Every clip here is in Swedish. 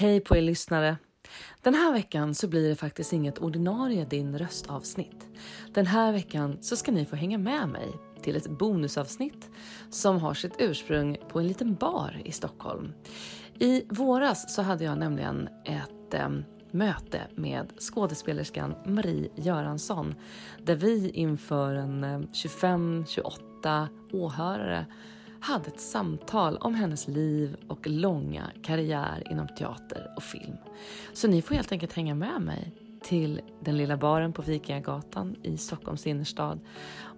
Hej på er lyssnare! Den här veckan så blir det faktiskt inget ordinarie Din röstavsnitt. Den här veckan så ska ni få hänga med mig till ett bonusavsnitt som har sitt ursprung på en liten bar i Stockholm. I våras så hade jag nämligen ett eh, möte med skådespelerskan Marie Göransson där vi inför en eh, 25-28 åhörare hade ett samtal om hennes liv och långa karriär inom teater och film. Så ni får helt enkelt hänga med mig till den lilla baren på Vikingagatan i Stockholms innerstad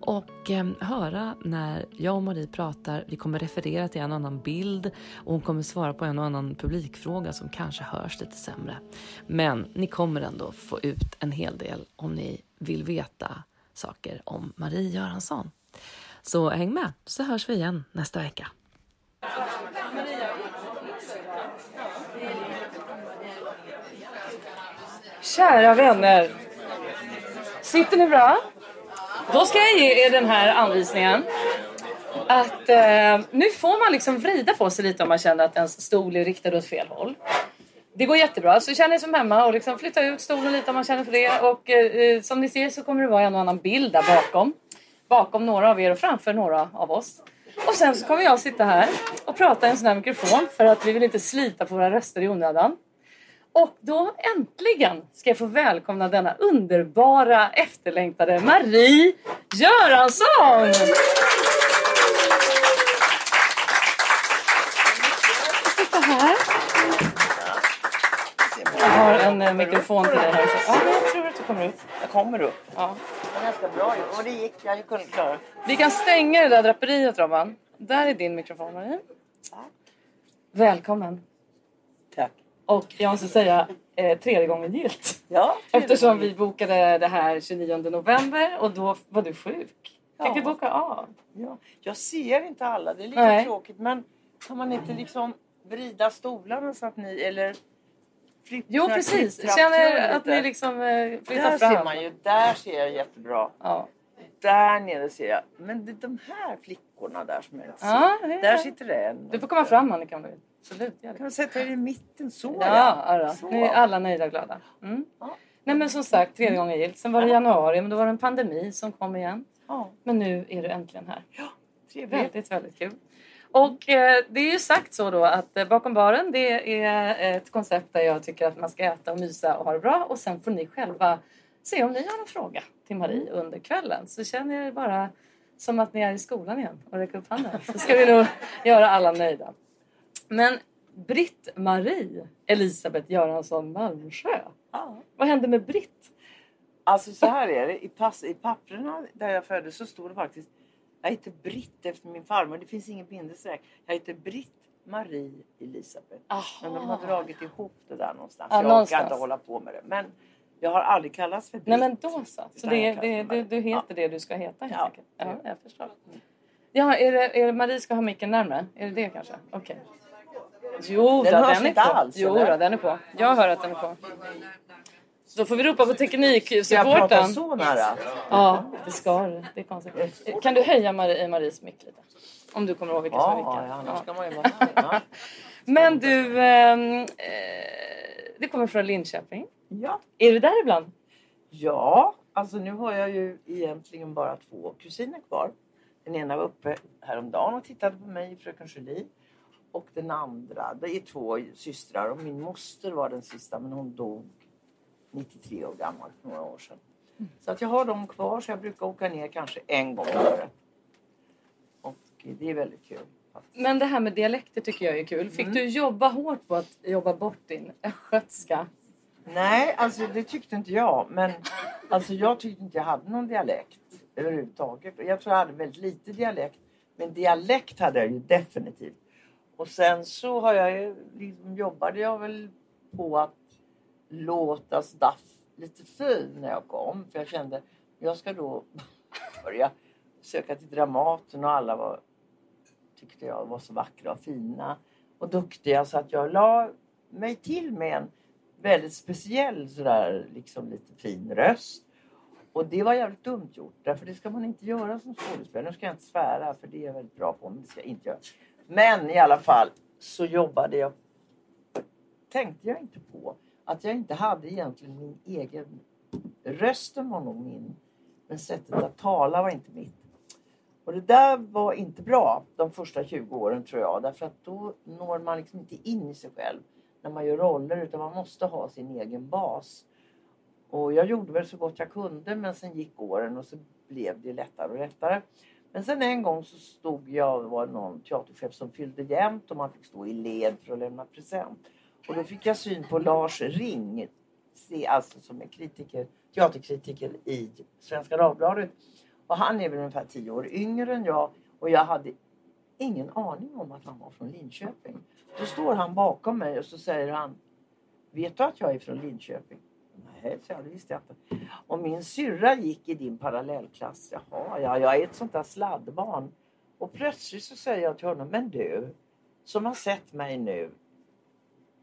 och eh, höra när jag och Marie pratar. Vi kommer referera till en och annan bild och hon kommer svara på en och annan publikfråga som kanske hörs lite sämre. Men ni kommer ändå få ut en hel del om ni vill veta saker om Marie Göransson. Så häng med så hörs vi igen nästa vecka. Kära vänner. Sitter ni bra? Då ska jag ge er den här anvisningen. Att eh, nu får man liksom vrida på sig lite om man känner att ens stol är riktad åt fel håll. Det går jättebra. Så känn er som hemma och liksom flytta ut stolen lite om man känner för det. Och eh, eh som ni ser så kommer det vara en och annan bild där bakom. Bakom några av er och framför några av oss. Och sen så kommer jag sitta här och prata i en sån här mikrofon för att vi vill inte slita på våra röster i onödan. Och då äntligen ska jag få välkomna denna underbara efterlängtade Marie Göransson! Sitta här. Jag har en eh, mikrofon till dig här. Ja, jag tror att du kommer ut. Jag kommer upp. Ja. Ganska bra ju. Och det gick. Jag kunde klara Vi kan stänga det där draperiet Robban. Där är din mikrofon Marie. Välkommen. Tack. Och jag måste säga eh, tredje gången gillt. Ja, Eftersom vi bokade det här 29 november och då var du sjuk. Fick Ja. vi boka av? Ja. Jag ser inte alla. Det är lite Nej. tråkigt. Men kan man inte liksom vrida stolarna så att ni... Eller flippa Jo precis. klipptrappor Känner att ni liksom eh, flyttar Där fram. ser man ju. Där ser jag jättebra. Ja. Där nere ser jag. Men det är de här flickorna där som jag inte ser. Ja, Där sitter det en. Du får komma fram Annika om du vill. Absolut. Kan du sätta er i mitten så Ja, ja. Så. nu är alla nöjda och glada. Mm. Ja. Nej men som sagt, tredje gången gillt. Sen var det januari, men då var det en pandemi som kom igen. Ja, Men nu är du äntligen här. trevligt. Väldigt, väldigt kul. Och eh, det är ju sagt så då att eh, bakom baren det är ett koncept där jag tycker att man ska äta och mysa och ha det bra och sen får ni själva se om ni har någon fråga till Marie under kvällen. Så känner er bara som att ni är i skolan igen och räcker upp handen så ska vi nog göra alla nöjda. Men Britt-Marie Elisabeth Göransson Malmsjö. Ja. Vad hände med Britt? Alltså så här är det. I, pass, I papperna där jag föddes så stod det faktiskt jag heter Britt efter min farmor. Det finns ingen bindestreck. Jag heter Britt Marie Elisabeth. Men de har dragit ihop det där någonstans. Ja, jag någonstans. orkar inte hålla på med det. Men jag har aldrig kallats för Britt. Nej men då så. Så det, det, det, du heter det du ska heta helt Ja. enkelt? Ja, jag förstår. Ja, är det, är det Marie ska ha micken närmare? Är det det kanske? Okej. Jo, Den då, den är på. alls, jo, då, den är på. Jag hör att den är på. Så då får vi ropa på Ska jag tekniksupporten. så nära? Ja, det ska du. Det är konstigt. Kan du höja Marie, Maries mick lite? Om du kommer ihåg vilken som är Ja, vilken. ja, annars ska man ju vara. Men du, ehm, eh, det kommer från Linköping. ja. Är du där ibland? Ja, alltså nu har jag ju egentligen bara två kusiner kvar. Den ena var uppe häromdagen och tittade på mig, fröken Julie. Och den andra, det är två systrar och min moster var den sista men hon dog 93 år gammal för några år sedan. Så att jag har dem kvar så jag brukar åka ner kanske en gång om året. Och det är väldigt kul. Men det här med dialekter tycker jag är kul. Fick du jobba hårt på att jobba bort din östgötska? Nej, alltså det tyckte inte jag. Men alltså, jag tyckte inte jag hade någon dialekt överhuvudtaget. Jag tror jag hade väldigt lite dialekt. Men dialekt hade jag ju definitivt. Och sen så har jag ju, liksom, jobbade jag väl på att låta Staff lite fin när jag kom. För jag kände jag ska då börja söka till Dramaten och alla var, tyckte jag var så vackra och fina och duktiga så att jag la mig till med en väldigt speciell sådär liksom lite fin röst. Och det var jävligt dumt gjort därför det ska man inte göra som skådespelare. Nu ska jag inte svära för det är jag väldigt bra på men det ska jag inte göra. Men i alla fall så jobbade jag tänkte jag inte på att jag inte hade egentligen min egen... Rösten var nog min, men sättet att tala var inte mitt. Och det där var inte bra de första 20 åren tror jag. Därför att då når man liksom inte in i sig själv när man gör roller utan man måste ha sin egen bas. Och jag gjorde väl så gott jag kunde men sen gick åren och så blev det lättare och lättare. Men sen en gång så stod jag, det var någon teaterchef som fyllde jämnt och man fick stå i led för att lämna present. Och då fick jag syn på Lars Ring, alltså som är kritiker, teaterkritiker i Svenska Dagbladet. Och han är väl ungefär tio år yngre än jag och jag hade ingen aning om att han var från Linköping. Då står han bakom mig och så säger han Vet du att jag är från Linköping? Nej, så jag, det visste jag inte. Och min syrra gick i din parallellklass. Jaha, ja, jag är ett sånt där sladdbarn. Och plötsligt så säger jag till honom, men du som har sett mig nu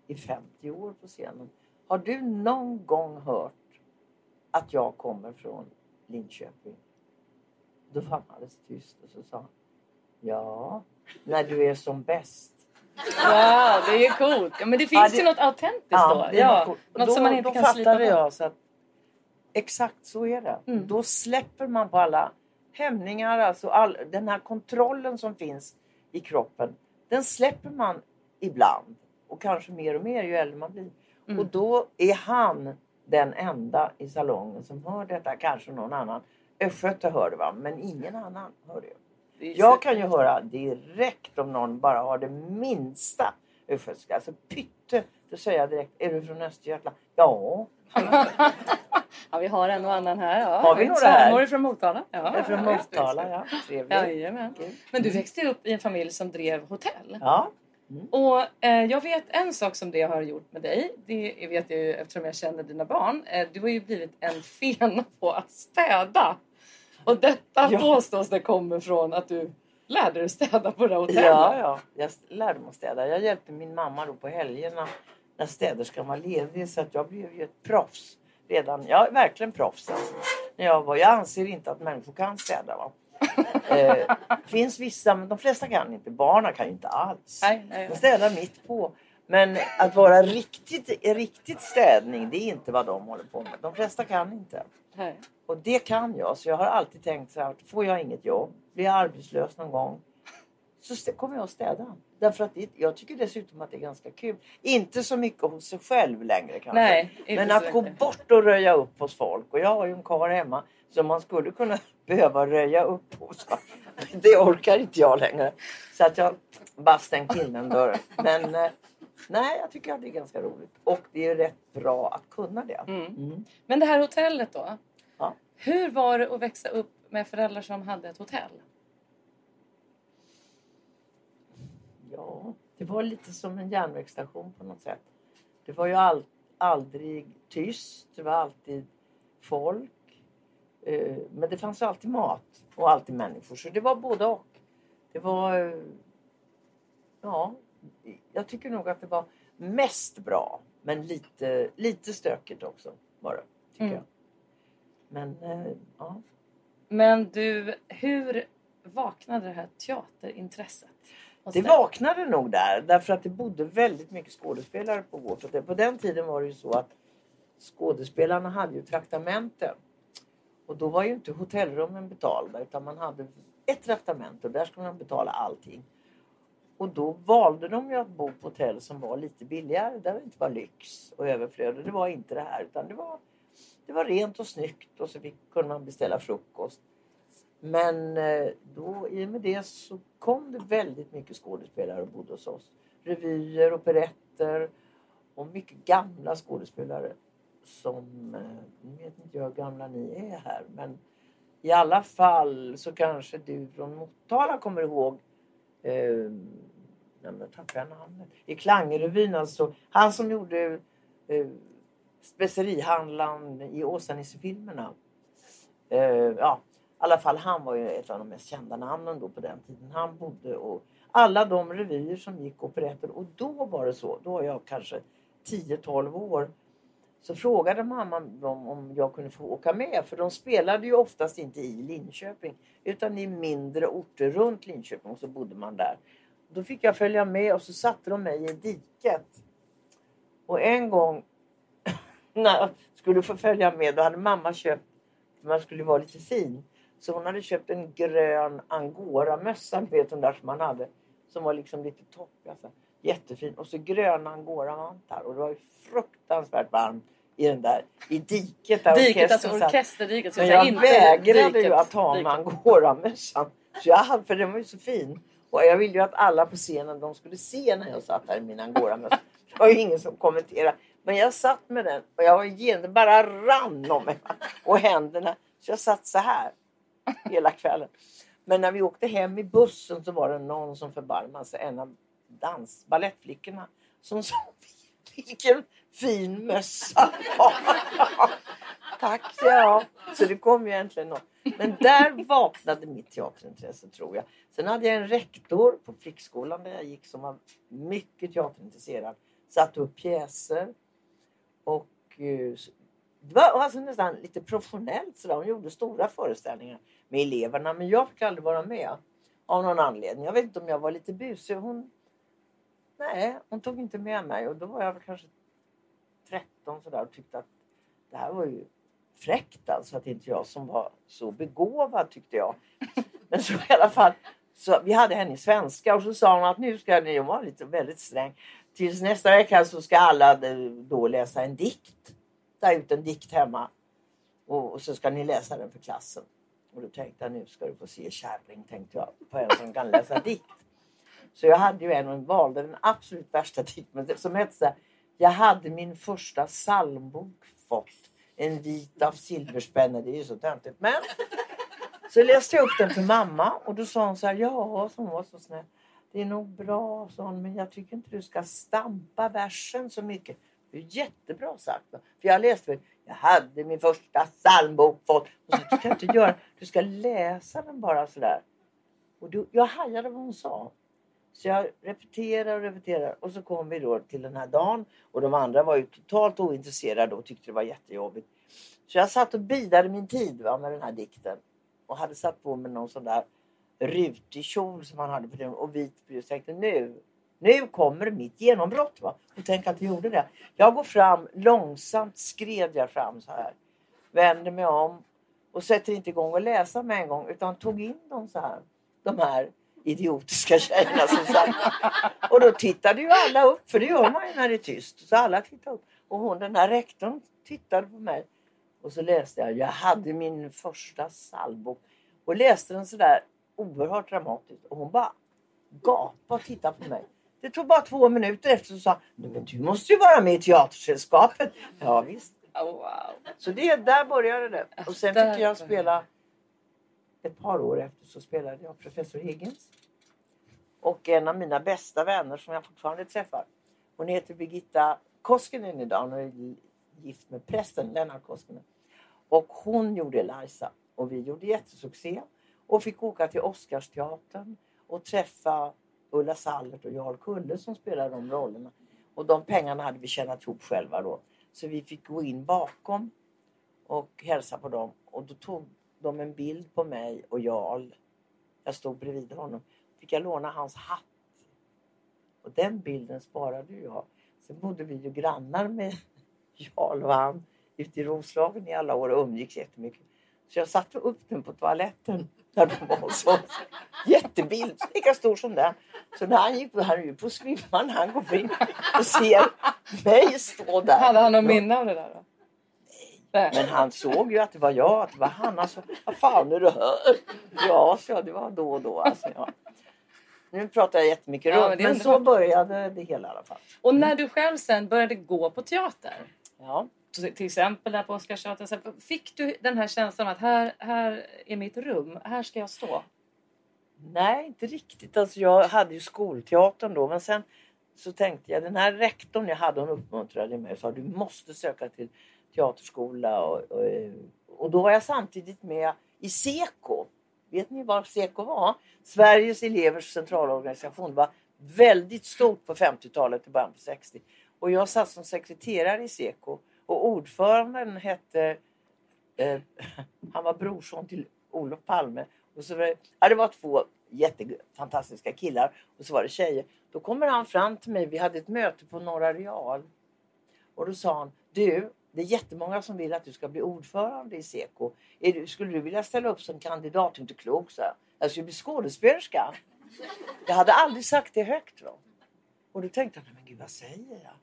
i 50 år på scenen. Har du någon gång hört att jag kommer från Linköping? Då var han alldeles tyst och så sa han, ja, när du är som bäst. Ja, det är ju coolt. Ja, men det finns ja, det, ju något autentiskt ja, då. Ja, något då, som man inte kan fattade jag så att exakt så är det. Mm. Då släpper man på alla hämningar, alltså all, den här kontrollen som finns i kroppen. Den släpper man ibland och kanske mer och mer ju äldre man blir. Mm. Och då är han den enda i salongen som hör detta. Kanske någon annan. Östgöte hör det va, men ingen annan hör det. Jag kan ju höra direkt om någon bara har det minsta östgötska. Alltså pytte. Då säger jag direkt, är du från Östergötland? Ja. ja, vi har en och annan här. Ja. Har vi några här? Några från Motala. Ja, är från Motala, ja. Jajamän. Men du växte upp i en familj som drev hotell. Ja. Mm. Och eh, jag vet en sak som det har gjort med dig. Det vet jag ju eftersom jag känner dina barn. Eh, du har ju blivit en fena på att städa. Och detta ja. påstås det kommer från att du lärde dig städa på det hotellet. Ja, ja, jag lärde mig att städa. Jag hjälpte min mamma då på helgerna när städerskan var ledig så att jag blev ju ett proffs redan. Jag är verkligen proffs alltså. När jag, var, jag anser inte att människor kan städa. Va? Eh, finns vissa, men de flesta kan inte. Barnen kan ju inte alls. Nej, nej, De städar mitt på. Men att vara riktigt, riktigt städning, det är inte vad de håller på med. De flesta kan inte. Nej. Och det kan jag. Så jag har alltid tänkt så här, får jag inget jobb, blir jag arbetslös någon gång, så kommer jag att städa. Därför att det, jag tycker dessutom att det är ganska kul. Inte så mycket hos sig själv längre kanske. Nej, men att gå bort och röja upp hos folk. Och jag har ju en karl hemma som man skulle kunna behöva röja upp hos. Det orkar inte jag längre. Så att jag bara stängt in en dörr. Men eh, nej, jag tycker att det är ganska roligt. Och det är rätt bra att kunna det. Mm. Mm. Men det här hotellet då? Ja. Hur var det att växa upp med föräldrar som hade ett hotell? Ja, det var lite som en järnvägsstation på något sätt. Det var ju all, aldrig tyst. Det var alltid folk. Eh, men det fanns alltid mat och alltid människor. Så det var både och. Det var... Eh, ja, jag tycker nog att det var mest bra. Men lite, lite stökigt också var det, tycker mm. jag. Men, eh, ja. Men du, hur vaknade det här teaterintresset? Det vaknade nog där därför att det bodde väldigt mycket skådespelare på vårt hotell. På den tiden var det ju så att skådespelarna hade ju traktamenten. Och då var ju inte hotellrummen betalda utan man hade ett traktament och där skulle man betala allting. Och då valde de ju att bo på hotell som var lite billigare där det inte var lyx och överflöd. Och det var inte det här utan det var, det var rent och snyggt och så fick, kunde man beställa frukost. Men eh, då, i och med det så kom det väldigt mycket skådespelare och bodde hos oss. Revyer, operetter och mycket gamla skådespelare som, eh, nu vet inte jag hur gamla ni är här, men i alla fall så kanske du från Motala kommer ihåg eh, jag namnet. I Klangrevyn alltså. Han som gjorde eh, specerihandlaren i Åsa-Nisse-filmerna. Eh, ja, i alla fall han var ju ett av de mest kända namnen då på den tiden. Han bodde och alla de revyer som gick operetter och då var det så, då var jag kanske 10-12 år så frågade mamma dem om jag kunde få åka med. För de spelade ju oftast inte i Linköping utan i mindre orter runt Linköping. Och så bodde man där. Då fick jag följa med och så satte de mig i diket. Och en gång när jag skulle få följa med då hade mamma köpt, man skulle vara lite fin. Så hon hade köpt en grön angoramössa, du vet den där som man hade. Som var liksom lite topp. Alltså. Jättefin. Och så gröna angora-vantar. Och det var ju fruktansvärt varmt i den där, i diket där Diket, alltså orkesterdiket. Men jag inte vägrade diket, ju att ha med angora-mössan. Så jag hade, för den var ju så fin. Och jag ville ju att alla på scenen de skulle se när jag satt där i min angora-mössa. Det var ju ingen som kommenterade. Men jag satt med den och jag var igen, det bara rann om mig. Och händerna. Så jag satt så här hela kvällen. Men när vi åkte hem i bussen så var det någon som förbarmade sig. En av dans, balettflickorna som sa vilken fin mössa. Tack sa jag. Så det kom ju äntligen något. Men där vaknade mitt teaterintresse tror jag. Sen hade jag en rektor på flickskolan där jag gick som var mycket teaterintresserad. Satte upp pjäser. Och eh, det var alltså nästan lite professionellt sådär. Hon gjorde stora föreställningar med eleverna. Men jag fick aldrig vara med av någon anledning. Jag vet inte om jag var lite busig. Hon, nej, hon tog inte med mig. Och då var jag väl kanske 13 sådär och tyckte att det här var ju fräckt alltså att inte jag som var så begåvad tyckte jag. Men så i alla fall, så vi hade henne i svenska och så sa hon att nu ska ni, hon var lite väldigt sträng, tills nästa vecka så ska alla då läsa en dikt. Ta ut en dikt hemma och, och så ska ni läsa den för klassen. Och då tänkte jag nu ska du få se kärring tänkte jag på en som kan läsa dikt. Så jag hade ju en och valde den absolut värsta titeln. som hette så här, Jag hade min första psalmbok fått. En vit av silverspänne. Det är ju så töntigt. Men så läste jag upp den för mamma och då sa hon så här. Ja, som hon var så snäll. Det är nog bra, sa hon, men jag tycker inte du ska stampa versen så mycket. Det är jättebra sagt. För jag läste väl, jag hade min första psalmbok fått. Och så du kan inte göra, du ska läsa den bara sådär. Och då, jag hajade vad hon sa. Så jag repeterar och repeterar och så kom vi då till den här dagen och de andra var ju totalt ointresserade och tyckte det var jättejobbigt. Så jag satt och bidade min tid va, med den här dikten och hade satt på mig någon sån där rutig kjol som han hade på den och vit blus. Jag tänkte nu, nu kommer mitt genombrott. Va? Och tänk att jag gjorde det. Jag går fram, långsamt skred jag fram så här. Vänder mig om och sätter inte igång och läsa med en gång utan tog in dem så här. De här idiotiska tjejerna som satt. Och då tittade ju alla upp, för det gör man ju när det är tyst. Så alla tittade upp. Och hon, den här rektorn tittade på mig. Och så läste jag, jag hade min första psalmbok. Och läste den sådär oerhört dramatiskt. Och hon bara gapade och tittade på mig. Det tog bara två minuter efter så sa "Nej, men du måste ju vara med i Teatersällskapet. Ja visst. Oh, wow. Så det, där började det. Och sen fick jag spela ett par år efter så spelade jag professor Higgins. Och en av mina bästa vänner som jag fortfarande träffar. Hon heter Birgitta Koskinen idag. Hon är gift med prästen Lennart Koskinen. Och hon gjorde Eliza. Och vi gjorde jättesuccé. Och fick åka till Oscarsteatern och träffa Ulla Sallert och Jarl Kulle som spelade de rollerna. Och de pengarna hade vi tjänat ihop själva då. Så vi fick gå in bakom och hälsa på dem. Och då tog de en bild på mig och Jarl. Jag stod bredvid honom. Fick jag låna hans hatt. Och den bilden sparade ju jag. Sen bodde vi ju grannar med Jarl och han ute i Roslagen i alla år och umgicks jättemycket. Så jag satte upp den på toaletten när de var hos oss. Jättebild, lika stor som den. Så när han gick på, han är ju på svimman, han går in och ser mig stå där. Hade han någon minne av det där? Då? Men han såg ju att det var jag, att det var han. Alltså, vad fan är det här? Ja, så det var då och då. Alltså, ja. Nu pratar jag jättemycket Ja, runt, men men så började det hela i alla fall. Och när du själv sen började gå på teater, Ja. till exempel där på Oscarsteatern, fick du den här känslan att här, här är mitt rum, här ska jag stå? Nej, inte riktigt. Alltså, jag hade ju skolteatern då, men sen så tänkte jag, den här rektorn jag hade, hon uppmuntrade mig och sa du måste söka till teaterskola. Och, och, eh, och då var jag samtidigt med i SEKO. Vet ni vad SEKO var? Sveriges elevers centralorganisation. Det var väldigt stort på 50-talet och början på 60. Och jag satt som sekreterare i SEKO. Och ordföranden hette, eh, han var brorson till Olof Palme. Och så var det, ja, det var två jättefantastiska killar och så var det tjejer. Då kommer han fram till mig, vi hade ett möte på Norra Real Och då sa han, du, det är jättemånga som vill att du ska bli ordförande i Seko. Är du, skulle du vilja ställa upp som kandidat? Inte klok, så jag. jag skulle bli skådespelerska. Jag hade aldrig sagt det högt. Då. Och då tänkte jag, men gud vad säger jag?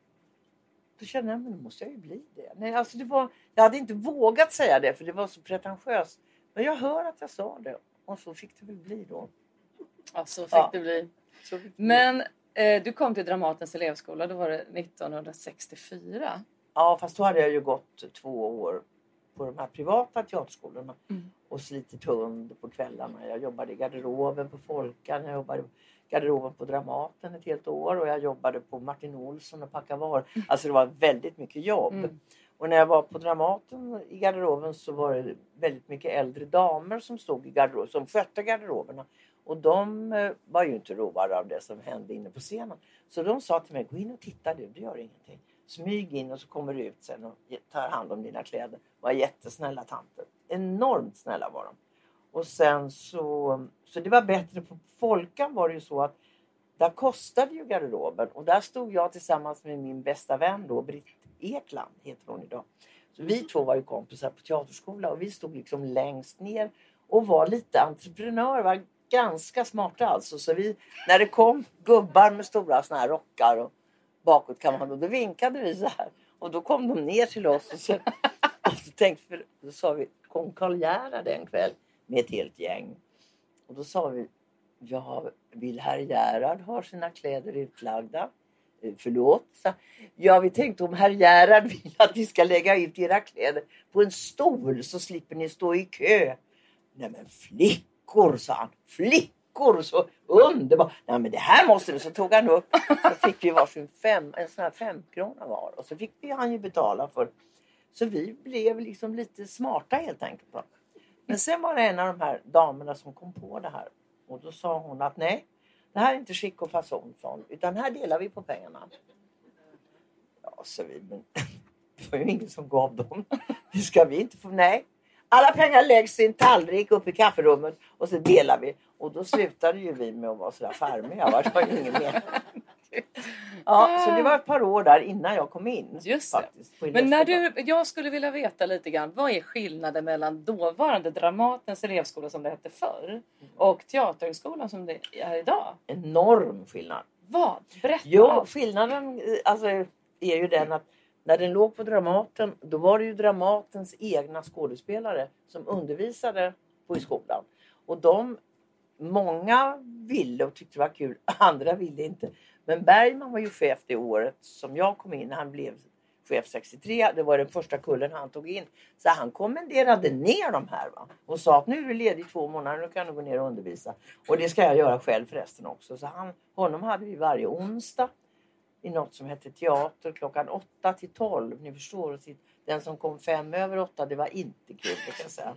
Då kände jag, men då måste jag ju bli det. Nej, alltså det var, jag hade inte vågat säga det för det var så pretentiöst. Men jag hör att jag sa det och så fick det väl bli då. Ja, så fick ja. det bli. Fick det men eh, du kom till Dramatens elevskola, då var det 1964. Ja, fast då hade jag ju gått två år på de här privata teaterskolorna mm. och slitit hund på kvällarna. Jag jobbade i garderoben på Folkan, jag jobbade i garderoben på Dramaten ett helt år och jag jobbade på Martin Olsson och packade varor. Mm. Alltså det var väldigt mycket jobb. Mm. Och när jag var på Dramaten i garderoben så var det väldigt mycket äldre damer som stod i garderoben, som skötte garderoberna. Och de eh, var ju inte roade av det som hände inne på scenen. Så de sa till mig, gå in och titta du, det gör ingenting. Smyg in och så kommer du ut sen och tar hand om dina kläder. Var jättesnälla tanter. Enormt snälla var de. Och sen så, så det var bättre. På Folkan var det ju så att där kostade ju garderoben och där stod jag tillsammans med min bästa vän då, Britt Ekland heter hon idag. Så vi två var ju kompisar på teaterskola och vi stod liksom längst ner och var lite entreprenörer, var ganska smarta alltså. Så vi, när det kom gubbar med stora såna här rockar och bakåt kan man då vinkade vi så här. Och då kom de ner till oss och så, och så tänkte för, då sa vi, kom Karl Gerhard en kväll med ett helt gäng. Och då sa vi, ja, vill herr Gerhard ha sina kläder utlagda? Eh, förlåt? Så, ja, vi tänkte om herr Gerhard vill att vi ska lägga ut era kläder på en stol så slipper ni stå i kö. Nej men flickor, sa han. Flickor! Veckor. Så underbart! Nej men det här måste vi. Så tog han upp. Så fick vi varsin fem, en sån här femkrona var. Och så fick vi han ju betala för. Så vi blev liksom lite smarta helt enkelt. Men sen var det en av de här damerna som kom på det här. Och då sa hon att nej, det här är inte skick och fason sån, utan här delar vi på pengarna. Ja, så vi, men det var ju ingen som gav dem. Det ska vi inte få. Nej, alla pengar läggs i en tallrik upp i kafferummet och så delar vi. Och då slutade ju vi med att vara sådär charmiga. Det var ju ingen mer. Ja, så det var ett par år där innan jag kom in. Just faktiskt, Men när du, jag skulle vilja veta lite grann. Vad är skillnaden mellan dåvarande Dramatens elevskola som det hette förr och Teaterhögskolan som det är idag? Enorm skillnad. Vad? Berätta. Jo, skillnaden eh, alltså, är ju den att när den låg på Dramaten, då var det ju Dramatens egna skådespelare som undervisade på i skolan. Och de, många ville och tyckte det var kul, andra ville inte. Men Bergman var ju chef det året som jag kom in. Han blev chef 63. Det var den första kullen han tog in. Så han kommenderade ner de här va? och sa att nu är du ledig två månader, nu kan du gå ner och undervisa. Och det ska jag göra själv förresten också. Så han, honom hade vi varje onsdag i något som hette teater klockan 8 till 12. Ni förstår, den som kom fem över åtta, det var inte kul kan jag säga.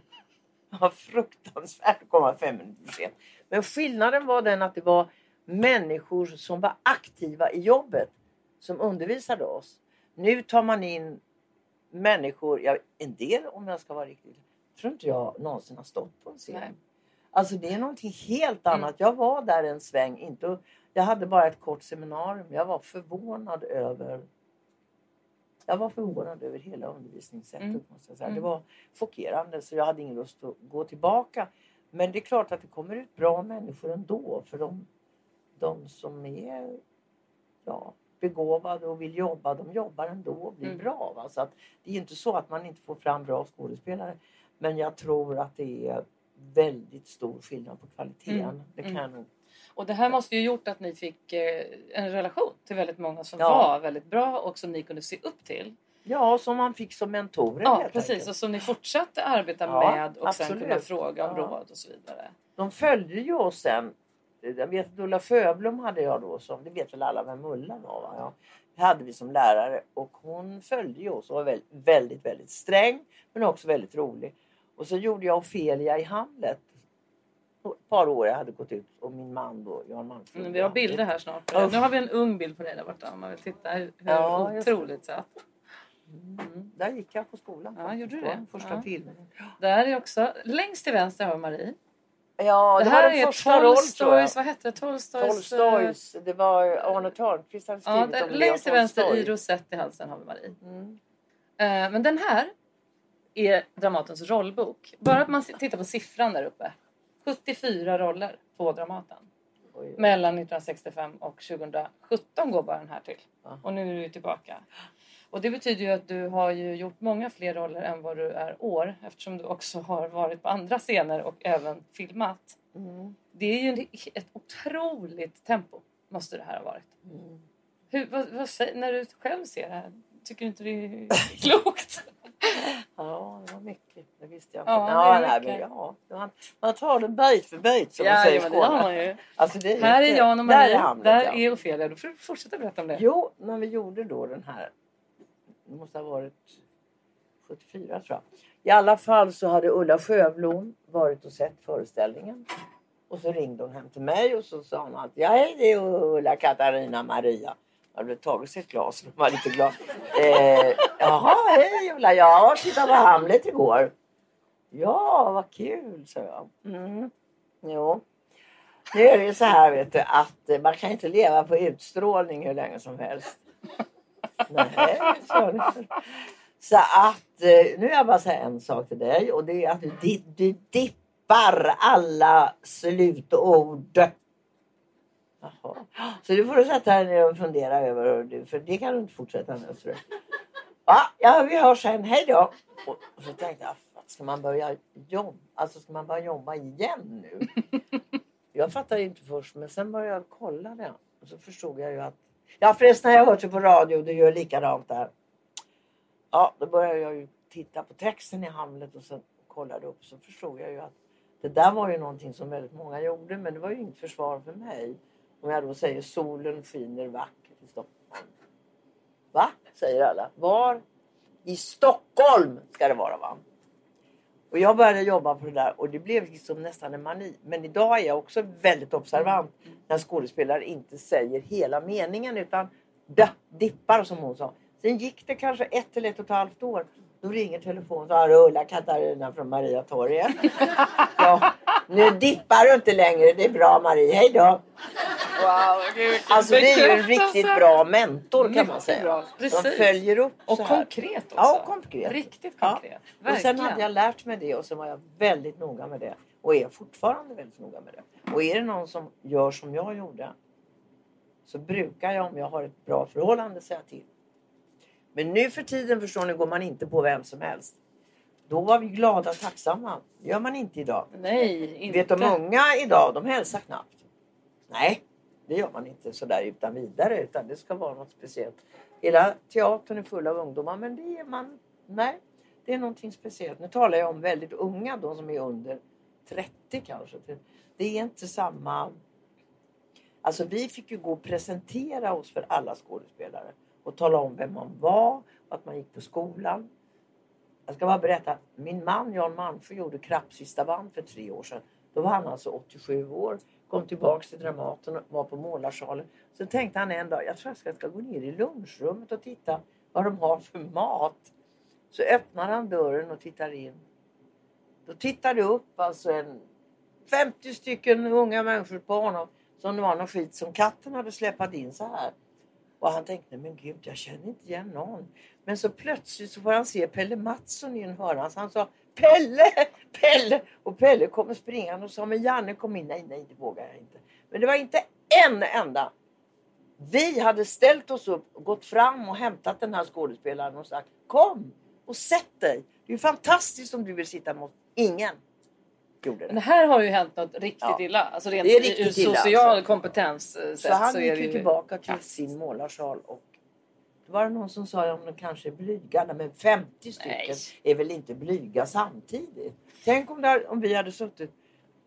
Det var fruktansvärt att komma fem minuter sent. Men skillnaden var den att det var människor som var aktiva i jobbet som undervisade oss. Nu tar man in människor, ja, en del om jag ska vara riktigt, tror inte jag någonsin har stått på en scen. Nej. Alltså det är någonting helt annat. Mm. Jag var där en sväng, inte jag hade bara ett kort seminarium. Jag var förvånad över jag var förvånad över hela undervisningssättet. Mm. Måste jag säga. Det mm. var chockerande så jag hade ingen lust att gå tillbaka. Men det är klart att det kommer ut bra människor ändå. För de, de som är ja, begåvade och vill jobba, de jobbar ändå och blir mm. bra. Va? Så att det är inte så att man inte får fram bra skådespelare. Men jag tror att det är väldigt stor skillnad på kvaliteten. Mm. Det kan mm. och det här måste ju gjort att ni fick eh, en relation till väldigt många som ja. var väldigt bra och som ni kunde se upp till. Ja, som man fick som mentorer. Ja, precis. Enkelt. Och som ni fortsatte arbeta ja, med och absolut. sen kunna fråga om ja. råd och så vidare. De följde ju oss sen. Jag vet att Ulla Sjöblom hade jag då som, det vet väl alla vem Ulla var va? Ja. Det hade vi som lärare och hon följde ju oss och var väldigt, väldigt, väldigt sträng men också väldigt rolig. Och så gjorde jag Ofelia i Hamlet ett par år jag hade gått ut och min man då, Jan Malmström. Mm, vi har bilder här snart. Oh. Nu har vi en ung bild på dig där borta om man vill titta hur, ja, otroligt söt. Mm. Där gick jag på skolan. Ja, gjorde du det? Första ja. filmen. Där är också, längst till vänster har vi Marie. Ja, det, det var här den är första. Tolstojs, vad hette det? Tolstojs... eh, Tolstojs. Det var Arne Törnqvist hade Ja, skrivit där, om Leo längst till vänster i rosett i halsen har vi Marie. Mm. Eh, men den här är Dramatens rollbok. Bara att man tittar på siffran där uppe. 74 roller på Dramaten. Oj. Mellan 1965 och 2017 går bara den här till. Ja. Och nu är du tillbaka. Och det betyder ju att du har ju gjort många fler roller än vad du är år. Eftersom du också har varit på andra scener och även filmat. Mm. Det är ju ett otroligt tempo. Måste det här ha varit. Mm. Hur, vad, vad när du själv ser det här, tycker du inte det är klokt? Ja, det var mycket. Det visste jag inte. Ja, Ja, nej, ja, man, man tar det bit för bit som man Ja, säger i Skåne. man. Alltså, det är Här är Jan och Där Marie, är Hamlet, där är Ofelia. Då får du fortsätta berätta om det. Jo, när vi gjorde då den här. Det måste ha varit 74 tror jag. I alla fall så hade Ulla Sjöblom varit och sett föreställningen. Och så ringde hon hem till mig och så sa hon att ja, hej det är Ulla Katarina Maria. Hade hade tagit sig ett glas och var lite glad. Eh, Jaha, hej Ulla. Ja, tittade på Hamlet igår. Ja, vad kul, sa jag. Mm. Jo. Nu är det ju så här vet du, att eh, man kan inte leva på utstrålning hur länge som helst. Nej. Så att eh, nu vill jag bara säga en sak till dig och det är att du, du dippar alla slutord. Jaha. Så du får sätta dig ner och fundera över det, för det kan du inte fortsätta med. Så. Ja, ja, vi hörs sen. Hej då! Och, och så tänkte jag, ska man börja jobba? Alltså ska man börja jobba igen nu? Jag fattade inte först, men sen började jag kolla det. Och så förstod jag ju att... Ja förresten, jag har hört det på radio, du gör likadant där. Ja, då började jag ju titta på texten i Hamlet och sen kollade upp så förstod jag ju att det där var ju någonting som väldigt många gjorde, men det var ju inget försvar för mig. Om jag då säger solen skiner vackert i Stockholm. Va? Säger alla. Var? I Stockholm ska det vara va? Och jag började jobba på det där och det blev liksom nästan en mani. Men idag är jag också väldigt observant när skådespelare inte säger hela meningen utan dippar som hon sa. Sen gick det kanske ett eller ett och ett halvt år. Då ringer telefonen och har Ulla Katarina från Mariatorget. ja, nu dippar du inte längre. Det är bra Marie. Hej då. Wow, gud, Alltså det är ju en riktigt bra mentor kan man säga. bra. De följer upp Och konkret också. Ja, och konkret. Riktigt Ja. konkret. Och Verkligen. sen hade jag lärt mig det och så var jag väldigt noga med det. Och är fortfarande väldigt noga med det. Och är det någon som gör som jag gjorde så brukar jag om jag har ett bra förhållande säga till. Men nu för tiden förstår ni går man inte på vem som helst. Då var vi glada och tacksamma. Det gör man inte idag. Nej, inte. Vet de unga idag, de hälsar knappt. Nej, det gör man inte sådär utan vidare utan det ska vara något speciellt. Hela teatern är full av ungdomar men det är man, nej, det är någonting speciellt. Nu talar jag om väldigt unga, de som är under 30 kanske. Det är inte samma... Alltså vi fick ju gå och presentera oss för alla skådespelare och tala om vem man var och att man gick på skolan. Jag ska bara berätta. Min man Jan Malmsjö gjorde Krappsista band för tre år sedan. Då var han alltså 87 år. Kom tillbaks till Dramaten och var på målarsalen. Så tänkte han en dag, jag tror jag ska, ska gå ner i lunchrummet och titta vad de har för mat. Så öppnar han dörren och tittar in. Då tittar det upp alltså en 50 stycken unga människor på honom. Som det var någon skit som katten hade släpat in så här. Och han tänkte, men gud jag känner inte igen någon. Men så plötsligt så får han se Pelle Mattsson i en hörna. Så han sa Pelle, Pelle! Och Pelle kommer springande och sa, men Janne kom in. Nej, nej, det vågar jag inte. Men det var inte en enda. Vi hade ställt oss upp, gått fram och hämtat den här skådespelaren och sagt, kom och sätt dig. Det är fantastiskt om du vill sitta mot ingen. Gjorde Men det. här har ju hänt något riktigt Ja. illa. Alltså rent Det är riktigt ur illa, social alltså. kompetens eh, Så han så är gick ju tillbaka till sin målarsal och var det någon som sa om de kanske är blyga. Nej, Men 50 stycken Nej. är väl inte blyga samtidigt. Tänk om, det, om vi hade suttit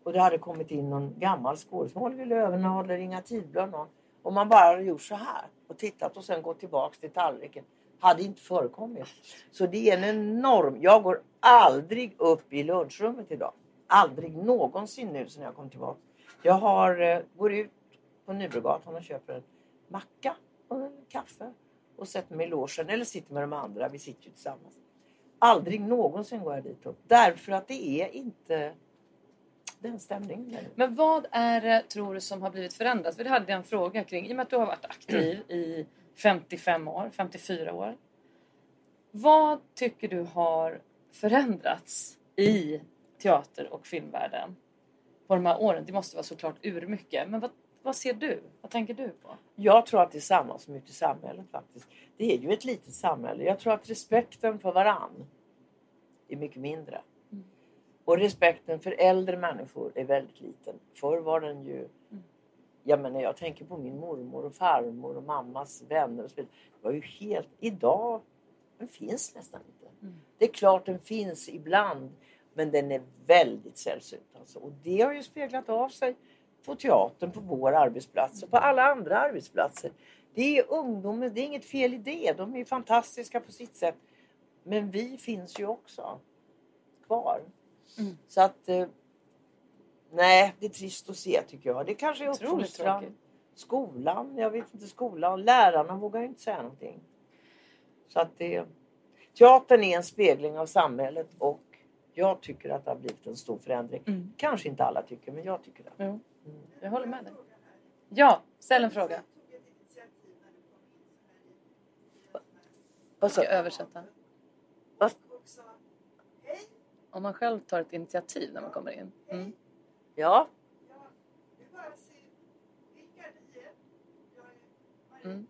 och det hade kommit in någon gammal skådespelare, Löwenhag eller Inga Tidblad någon. Och man bara hade gjort så här och tittat och sen gått tillbaks till tallriken. Hade inte förekommit. Så det är en enorm... Jag går aldrig upp i lunchrummet idag. Aldrig någonsin nu sen jag kom tillbaka. Jag har, eh, går ut på Nybrogatan och köper en macka och en kaffe och sätter mig i logen eller sitter med de andra. Vi sitter ju tillsammans. Aldrig någonsin går jag dit upp. Därför att det är inte... den stämningen. Men vad är det, tror du, som har blivit förändrat? För det hade jag en fråga kring. I och med att du har varit aktiv i 55 år, 54 år. Vad tycker du har förändrats i teater och filmvärlden på de här åren? Det måste vara såklart urmycket. Men vad, vad ser du? Vad tänker du på? Jag tror att det är samma som ute i samhället faktiskt. Det är ju ett litet samhälle. Jag tror att respekten för varann är mycket mindre. Mm. Och respekten för äldre människor är väldigt liten. Förr var den ju... Mm. Jag menar, jag tänker på min mormor och farmor och mammas vänner och så vidare. Det var ju helt... Idag, den finns nästan inte. Mm. Det är klart den finns ibland. Men den är väldigt sällsynt. Alltså. Och det har ju speglat av sig på teatern, på vår arbetsplats och på alla andra arbetsplatser. Det är ungdomar, det är inget fel i det. De är fantastiska på sitt sätt. Men vi finns ju också kvar. Mm. Så att... Eh, nej, det är trist att se tycker jag. Det kanske är uppfostran. Skolan, jag vet inte skolan. Lärarna vågar ju inte säga någonting. Så att det... Teatern är en spegling av samhället och jag tycker att det har blivit en stor förändring. Mm. Kanske inte alla tycker, men jag tycker det. Jo, jag håller med dig. Ja, ställ en fråga. Vad Jag ska sa översätta. vad- Om man själv tar ett initiativ när man kommer in. Mm. Ja, Mm.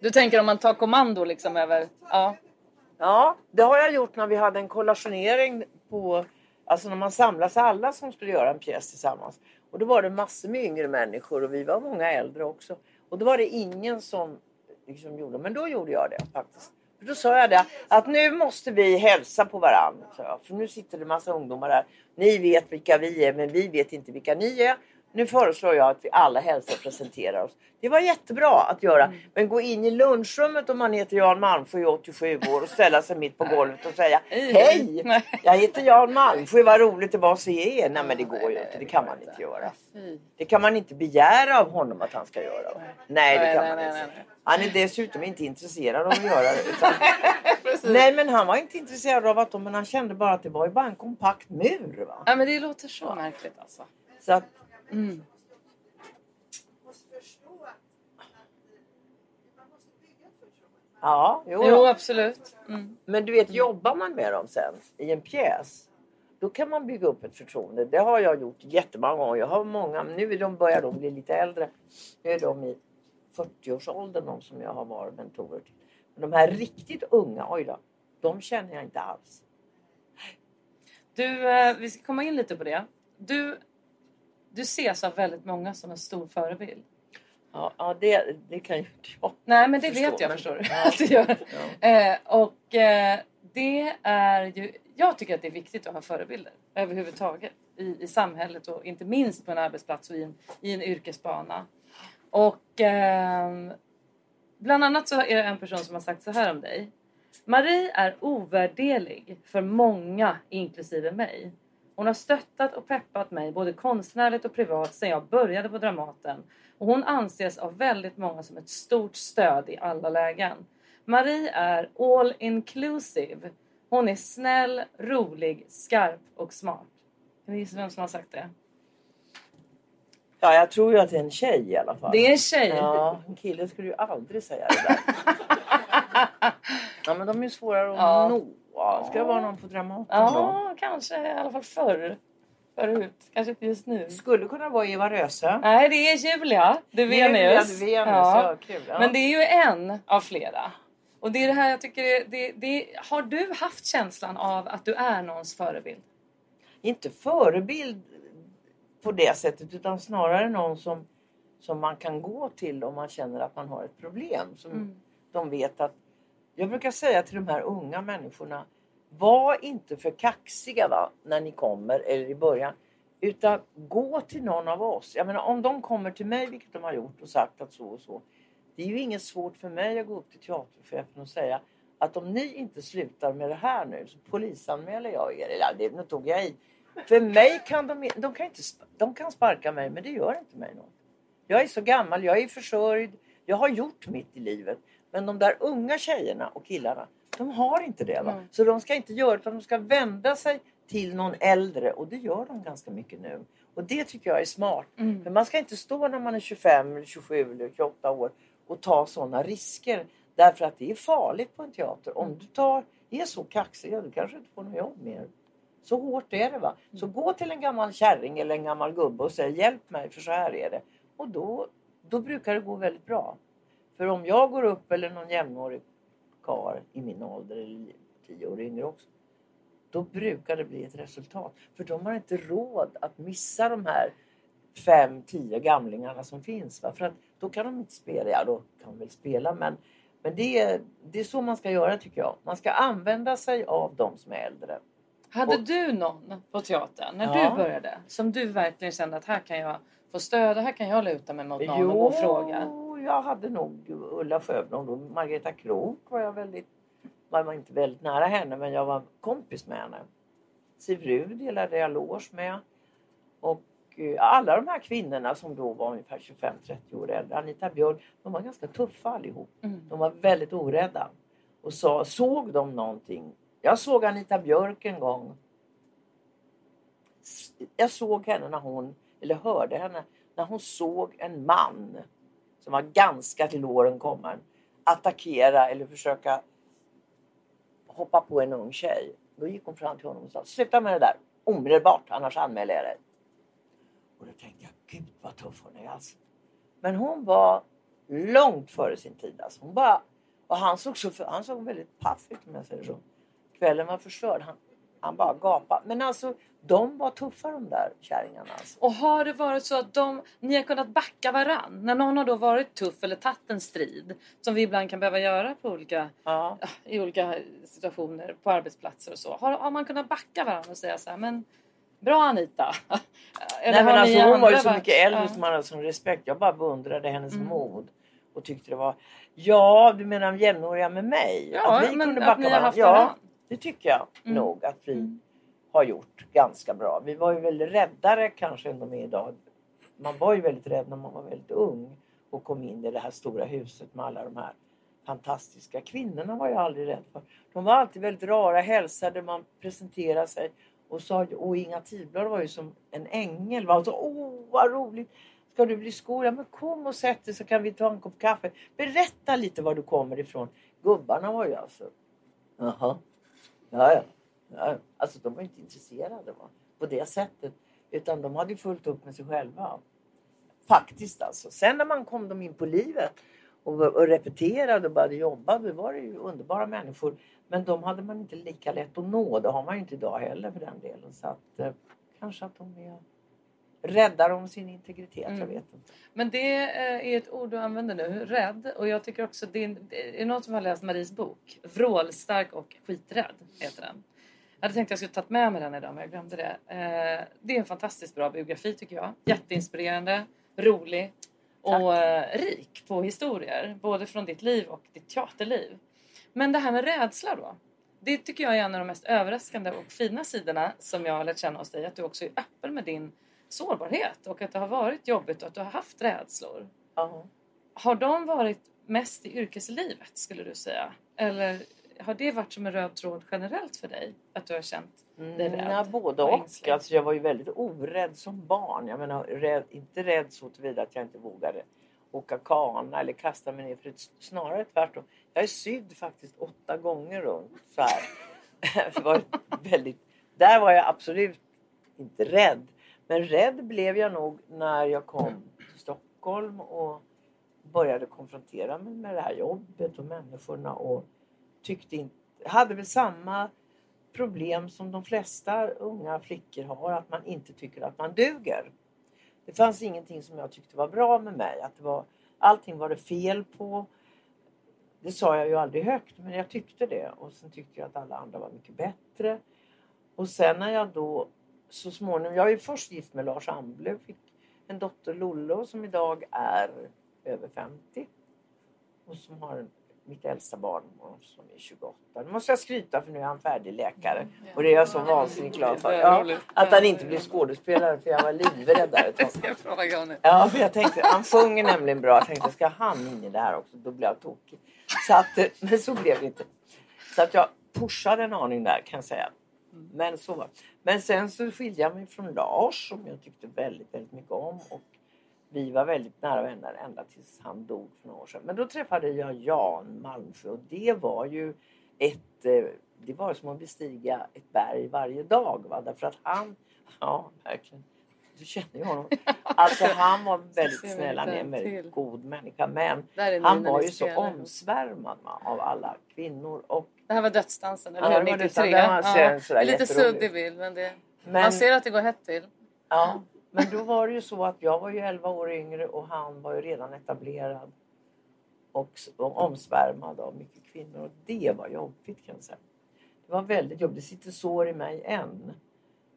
Du tänker om man tar kommando liksom över... Ja. Ja, det har jag gjort när vi hade en kollationering på, alltså när man samlas alla som skulle göra en pjäs tillsammans. Och då var det massor med yngre människor och vi var många äldre också. Och då var det ingen som liksom gjorde, men då gjorde jag det faktiskt. För då sa jag det, att nu måste vi hälsa på varandra. För nu sitter det massa ungdomar där. Ni vet vilka vi är, men vi vet inte vilka ni är. Nu föreslår jag att vi alla hälsar och presenterar oss. Det var jättebra att göra. Men gå in i lunchrummet om man heter Jan Malmsjö är 87 år och ställa sig mitt på golvet och säga Hej! Nej. Jag heter Jan Malmsjö, vad roligt det var att se er. Nej men det går ju inte, det kan man inte göra. Det kan man inte begära av honom att han ska göra. Nej det kan man inte. Han är dessutom inte intresserad av att göra det. Utan... Nej men han var inte intresserad av att de, men han kände bara att det var ju bara en kompakt mur. Va? Ja, men det låter så märkligt alltså. Så att, Mm. ja, jo, Jo, ja. absolut. Mm. Men du vet, jobbar man med dem sen i en pjäs, då kan man bygga upp ett förtroende. Det har jag gjort jättemånga gånger. Jag har många, nu är de, börjar de bli lite äldre. Nu är de i 40-årsåldern, de som jag har varit mentorer till. Men de här riktigt unga, oj då, de känner jag inte alls. Du, eh, vi ska komma in lite på det. Du, du ses av väldigt många som en stor förebild. Ja, ja det, det kan ju inte jag. Nej, men det Förstår, vet jag förstår du. Att du gör. Ja. Eh, och eh, det är ju... Jag tycker att det är viktigt att ha förebilder överhuvudtaget i, i samhället och inte minst på en arbetsplats och i en, i en yrkesbana. Och ehm, bland annat så är det en person som har sagt så här om dig. Marie är ovärderlig för många, inklusive mig. Hon har stöttat och peppat mig både konstnärligt och privat sedan jag började på Dramaten. Och hon anses av väldigt många som ett stort stöd i alla lägen. Marie är all inclusive. Hon är snäll, rolig, skarp och smart. Kan ni gissa vem som har sagt det? Ja, jag tror ju att det är en tjej i alla fall. Det är en tjej. Ja, en kille skulle ju aldrig säga det där. ja, men de är ju svårare att Ja. nå. Ja, Ska det vara någon på Dramaten då? Ja, kanske i alla fall förr. Förut. Kanske inte just nu. Skulle kunna vara Eva Röse. Nej, det är Julia Julia Duvenius. Duvenius, ja, kul, ja. Men det är ju en av flera. Och det är det här jag tycker, är- det, det, har du haft känslan av att du är någons förebild? Inte förebild på det sättet utan snarare någon som, som man kan gå till om man känner att man har ett problem. Som Mm. de vet att... Jag brukar säga till de här unga människorna var inte för kaxiga va, när ni kommer eller i början. Utan gå till någon av oss. Jag menar om de kommer till mig, vilket de har gjort och sagt att så och så. Det är ju inget svårt för mig att gå upp till teaterchefen och säga att om ni inte slutar med det här nu så polisanmäler jag er. Eller det nu tog jag i. För mig kan de, de kan inte, de kan sparka mig men det gör inte mig något. Jag är så gammal, jag är försörjd, jag har gjort mitt i livet. Men de där unga tjejerna och killarna, de har inte det. Va? Mm. Så de ska inte göra det utan de ska vända sig till någon äldre och det gör de ganska mycket nu. Och det tycker jag är smart. Mm. Men man ska inte stå när man är 25, eller 27 eller 28 år och ta sådana risker. Därför att det är farligt på en teater. Om du tar, är så kaxig, ja, du kanske inte får något jobb mer. Så hårt är det. va. Så gå till en gammal kärring eller en gammal gubbe och säg hjälp mig för så här är det. Och då, då brukar det gå väldigt bra. För om jag går upp eller någon jämnårig karl i min ålder eller tio år yngre också. Då brukar det bli ett resultat. För de har inte råd att missa de här fem, tio gamlingarna som finns. Va? För att då kan de inte spela. Ja, då kan de väl spela men, men det, är, det är så man ska göra tycker jag. Man ska använda sig av de som är äldre. Hade Och- du någon på teatern när Ja. du började som du verkligen kände att här kan jag få stöd, här kan jag luta mig mot någon och gå och fråga? Jag hade nog Ulla Sjöblom och Margareta Krook var jag väldigt, var man inte väldigt nära henne men jag var kompis med henne. Siv Rud delade jag loge med. Och eh, alla de här kvinnorna som då var ungefär 25-30 år äldre, Anita Björk, de var ganska tuffa allihop. Mm. De var väldigt orädda. Och sa, såg de någonting? Jag såg Anita Björk en gång. Jag såg henne när hon, eller hörde henne, när hon såg en man som var ganska till åren kommen attackera eller försöka hoppa på en ung tjej. Då gick hon fram till honom och sa sluta med det där omedelbart annars anmäler jag dig. Och då tänkte jag gud vad tuff hon är alltså. Men hon var långt före sin tid. Alltså. Hon bara, och han såg, så, han såg väldigt paff ut om jag säger så. Kvällen var förstörd. Han, han bara gapade. Men alltså de var tuffa de där kärringarna. Alltså. Och har det varit så att de, ni har kunnat backa varann? När någon har då varit tuff eller tagit en strid som vi ibland kan behöva göra på olika, Ja. i olika situationer på arbetsplatser och så. Har, har man kunnat backa varandra och säga så här, men bra Anita. Eller Nej, men alltså, hon var ju så mycket äldre ja. som man hade sån respekt. Jag bara beundrade hennes Mm. mod. Och tyckte det var... Ja, du menar jämnåriga med mig? Ja, att vi men kunde att backa ni har haft Ja, det tycker jag Mm. nog att vi Mm. Har gjort ganska bra. Vi var ju väldigt räddare kanske än de är idag. Man var ju väldigt rädd när man var väldigt ung och kom in i det här stora huset med alla de här fantastiska kvinnorna var jag aldrig rädd för. De var alltid väldigt rara, hälsade, man presenterade sig och sa och Inga Tidblad var ju som en ängel. Va? Och så, Åh vad roligt! Ska du bli skol? Ja men kom och sätt dig så kan vi ta en kopp kaffe. Berätta lite var du kommer ifrån. Gubbarna var ju alltså... Jaha. Ja, ja. Alltså de var inte intresserade va? på det sättet. Utan de hade fullt upp med sig själva. Faktiskt alltså. Sen när man kom dem in på livet och, och repeterade och började jobba. Då var det ju underbara människor. Men de hade man inte lika lätt att nå. Det har man ju inte idag heller för den delen. Så att eh, kanske att de är räddar om sin integritet. Mm. Jag vet inte. Men det eh, är ett ord du använder nu, rädd. Och jag tycker också, det är, det är någon som har läst Maries bok. Vrålstark och skiträdd heter den. Hade tänkt att jag skulle tagit med mig den idag men jag glömde det. Eh, det är en fantastiskt bra biografi tycker jag. Jätteinspirerande, rolig och eh, rik på historier. Både från ditt liv och ditt teaterliv. Men det här med rädsla då. Det tycker jag är en av de mest överraskande och fina sidorna som jag har lärt känna hos dig. Att du också är öppen med din sårbarhet och att det har varit jobbigt och att du har haft rädslor. Ja. Har de varit mest i yrkeslivet skulle du säga? Eller har det varit som en röd tråd generellt för dig? Att du har känt dig rädd? Mm, ja, både och och. Alltså, jag var ju väldigt orädd som barn. Jag menar, rädd, inte rädd så tillvida att jag inte vågade åka kana eller kasta mig ner. För det, snarare tvärtom. Jag är sydd faktiskt åtta gånger runt. Så här. var väldigt, där var jag absolut inte rädd. Men rädd blev jag nog när jag kom till Stockholm och började konfrontera mig med det här jobbet och människorna. Och tyckte inte, hade väl samma problem som de flesta unga flickor har, att man inte tycker att man duger. Det fanns ingenting som jag tyckte var bra med mig. Att det var, allting var det fel på. Det sa jag ju aldrig högt, men jag tyckte det. Och sen tyckte jag att alla andra var mycket bättre. Och sen när jag då så småningom, jag är ju först gift med Lars Amble. fick en dotter Lollo som idag är över 50. Och som har en, mitt äldsta barn som är 28. Nu måste jag skryta för nu är han färdig läkare. Och det är jag så vansinnigt glad för. Ja, att han inte blir skådespelare för jag var livrädd där ett tag. Ja, för jag tänkte, han sjunger nämligen bra. Jag tänkte, ska han in i det här också? Då blir jag tokig. Så att, eh, men så blev det inte. Så att jag pushade en aning där kan jag säga. Men, så var. Men sen så skilde jag mig från Lars som jag tyckte väldigt, väldigt mycket om. Och vi var väldigt nära vänner ända tills han dog för några år sedan. Men då träffade jag Jan Malmsjö och det var ju ett... eh, Det var som att bestiga ett berg varje dag. Va? Därför att han... Ja, verkligen. Du känner ju honom. Alltså han var väldigt snäll. Han är en väldigt god människa. Men han var ju så omsvärmad va, av alla kvinnor. Och Det här var dödsdansen, eller hur? det var 93. dödsdansen. Den var Ja. Det lite suddig bild, men det... Men- man ser att det går hett till. Ja, men då var det ju så att jag var ju 11 år yngre och han var ju redan etablerad och, och omsvärmad av mycket kvinnor. Och det var jobbigt kan jag säga. Det var väldigt jobbigt. Det sitter sår i mig än.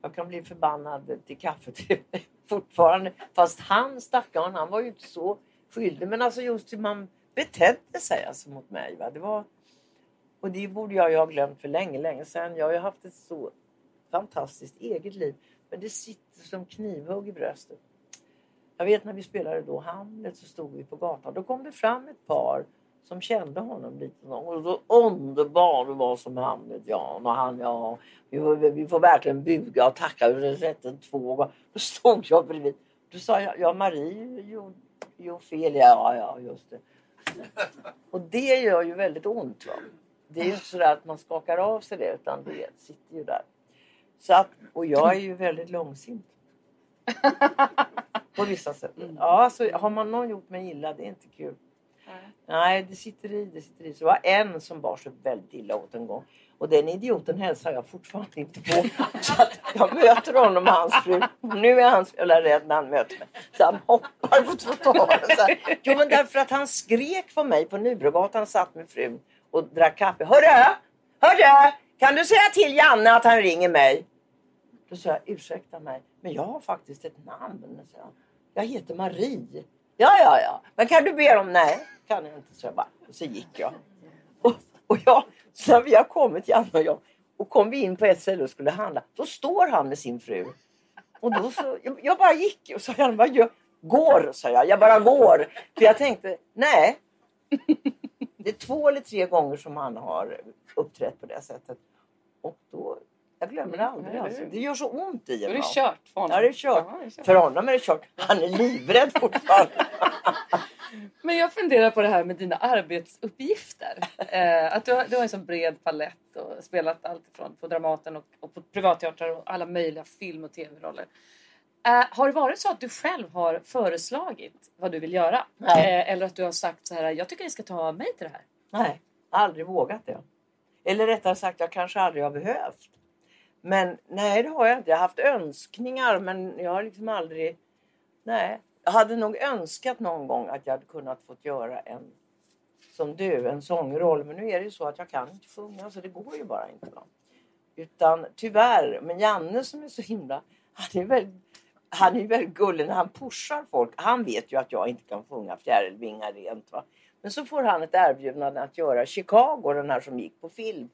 Jag kan bli förbannad till kaffet fortfarande. Fast han stackaren, han var ju inte så skyldig. Men alltså just hur man betedde sig alltså mot mig. Va? Det var... Och det borde jag ju ha glömt för länge, länge sedan. Jag har ju haft ett så fantastiskt eget liv. Men det sitter som knivhugg i bröstet. Jag vet när vi spelade då Hamlet så stod vi på gatan. Då kom det fram ett par som kände honom lite. Och så underbar du var som Hamlet, Jan. Och han, ja. Vi får, vi får verkligen buga och tacka. Vi har sett den två gånger. Då stod jag bredvid. Då sa jag, ja Marie gjorde ju fel. Ja, ja, just det. Och det gör ju väldigt ont. Va? Det är ju inte så att man skakar av sig det utan det sitter ju där. Så att, och jag är ju väldigt långsint. På vissa sätt. Ja, alltså, har man någon gjort mig illa, det är inte kul. Nej, det sitter i, det sitter i. Så det var en som bar sig väldigt illa åt en gång. Och den idioten hälsar jag fortfarande inte på. Så att jag möter honom och hans fru. Nu är han så rädd när han möter mig. Så han hoppar på trottoaren. så. Jo men därför att han skrek på mig på Nybrogatan satt med frun och drack kaffe. Hörru! Hörru! Kan du säga till Janne att han ringer mig? Då sa jag ursäkta mig, men jag har faktiskt ett namn. Så jag, jag heter Marie. Ja, ja, ja. Men kan du be dem? Nej, kan jag inte. Så jag bara, och så gick jag. Och, och jag, så när vi har kommit, Janne och jag, och kom vi in på ett ställe och skulle handla, då står han med sin fru. Och då så, jag, jag bara gick och sa Janne, vad gör Går, sa jag. Jag bara går. För jag tänkte, nej. Det är två eller tre gånger som han har uppträtt på det sättet. Och då, jag glömmer det aldrig. Alltså. det- gör så ont i Då är det kört för honom. Ja, det är kört. Ja, det är kört. För honom är det kört. Han är livrädd fortfarande. Men jag funderar på det här med dina arbetsuppgifter. Eh, att du, har- du har en sån bred palett och spelat allt ifrån på Dramaten och, och på privatteatrar och alla möjliga film och tv-roller. Eh, har det varit så att du själv har föreslagit vad du vill göra? Eh, eller att du har sagt så här, jag tycker ni ska ta mig till det här. Nej, aldrig vågat det. Eller rättare sagt, jag kanske aldrig har behövt. Men nej, det har jag inte. Jag har haft önskningar, men jag har liksom aldrig... Nej, jag hade nog önskat någon gång att jag hade kunnat fått göra en som du, en sångroll. Men nu är det ju så att jag kan inte sjunga, så det går ju bara inte. Va? Utan tyvärr, men Janne som är så himla... Han är väldigt, han är ju väldigt gullig när han pushar folk. Han vet ju att jag inte kan sjunga Fjärilvingar rent. Va? Men så får han ett erbjudande att göra Chicago, den här som gick på film.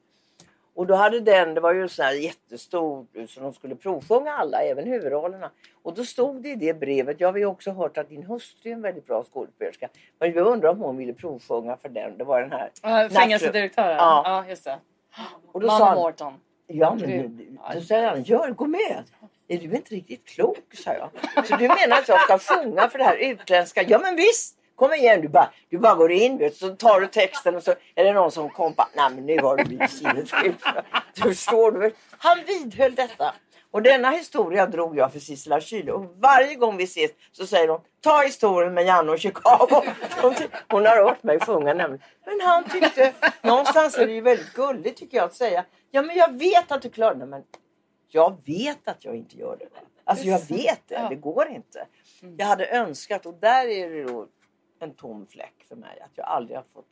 Och då hade den, det var ju så här jättestort så de skulle provsjunga alla, även huvudrollerna. Och då stod det i det brevet, jag har ju också hört att din hustru är en väldigt bra skådespelerska. Men jag undrar om hon ville provsjunga för den, det var den här. Uh, Fängelsedirektören? Ja. ja, just det. Och då Mamma sa han, Morton. ja men då säger han, gör, gå med. Är du inte riktigt klok, sa jag. Så du menar att jag ska sjunga för det här utländska? Ja men visst! Kom igen, du bara, du bara går in vet, du, så tar du texten och så är det någon som kompar. Nej men nu har du blivit sinnessjuk. Du förstår du? Han vidhöll detta. Och denna historia drog jag för Sissela Kyle. Och varje gång vi ses så säger de ta historien med Janne och Chicago. Hon, hon har hört mig sjunga nämligen. Men han tyckte, någonstans är det ju väldigt gulligt tycker jag att säga. Ja men jag vet att du klarar det. Men jag vet att jag inte gör det. Alltså jag vet det, det går inte. Jag hade önskat och där är det då en tom fläck för mig. Att jag aldrig har fått.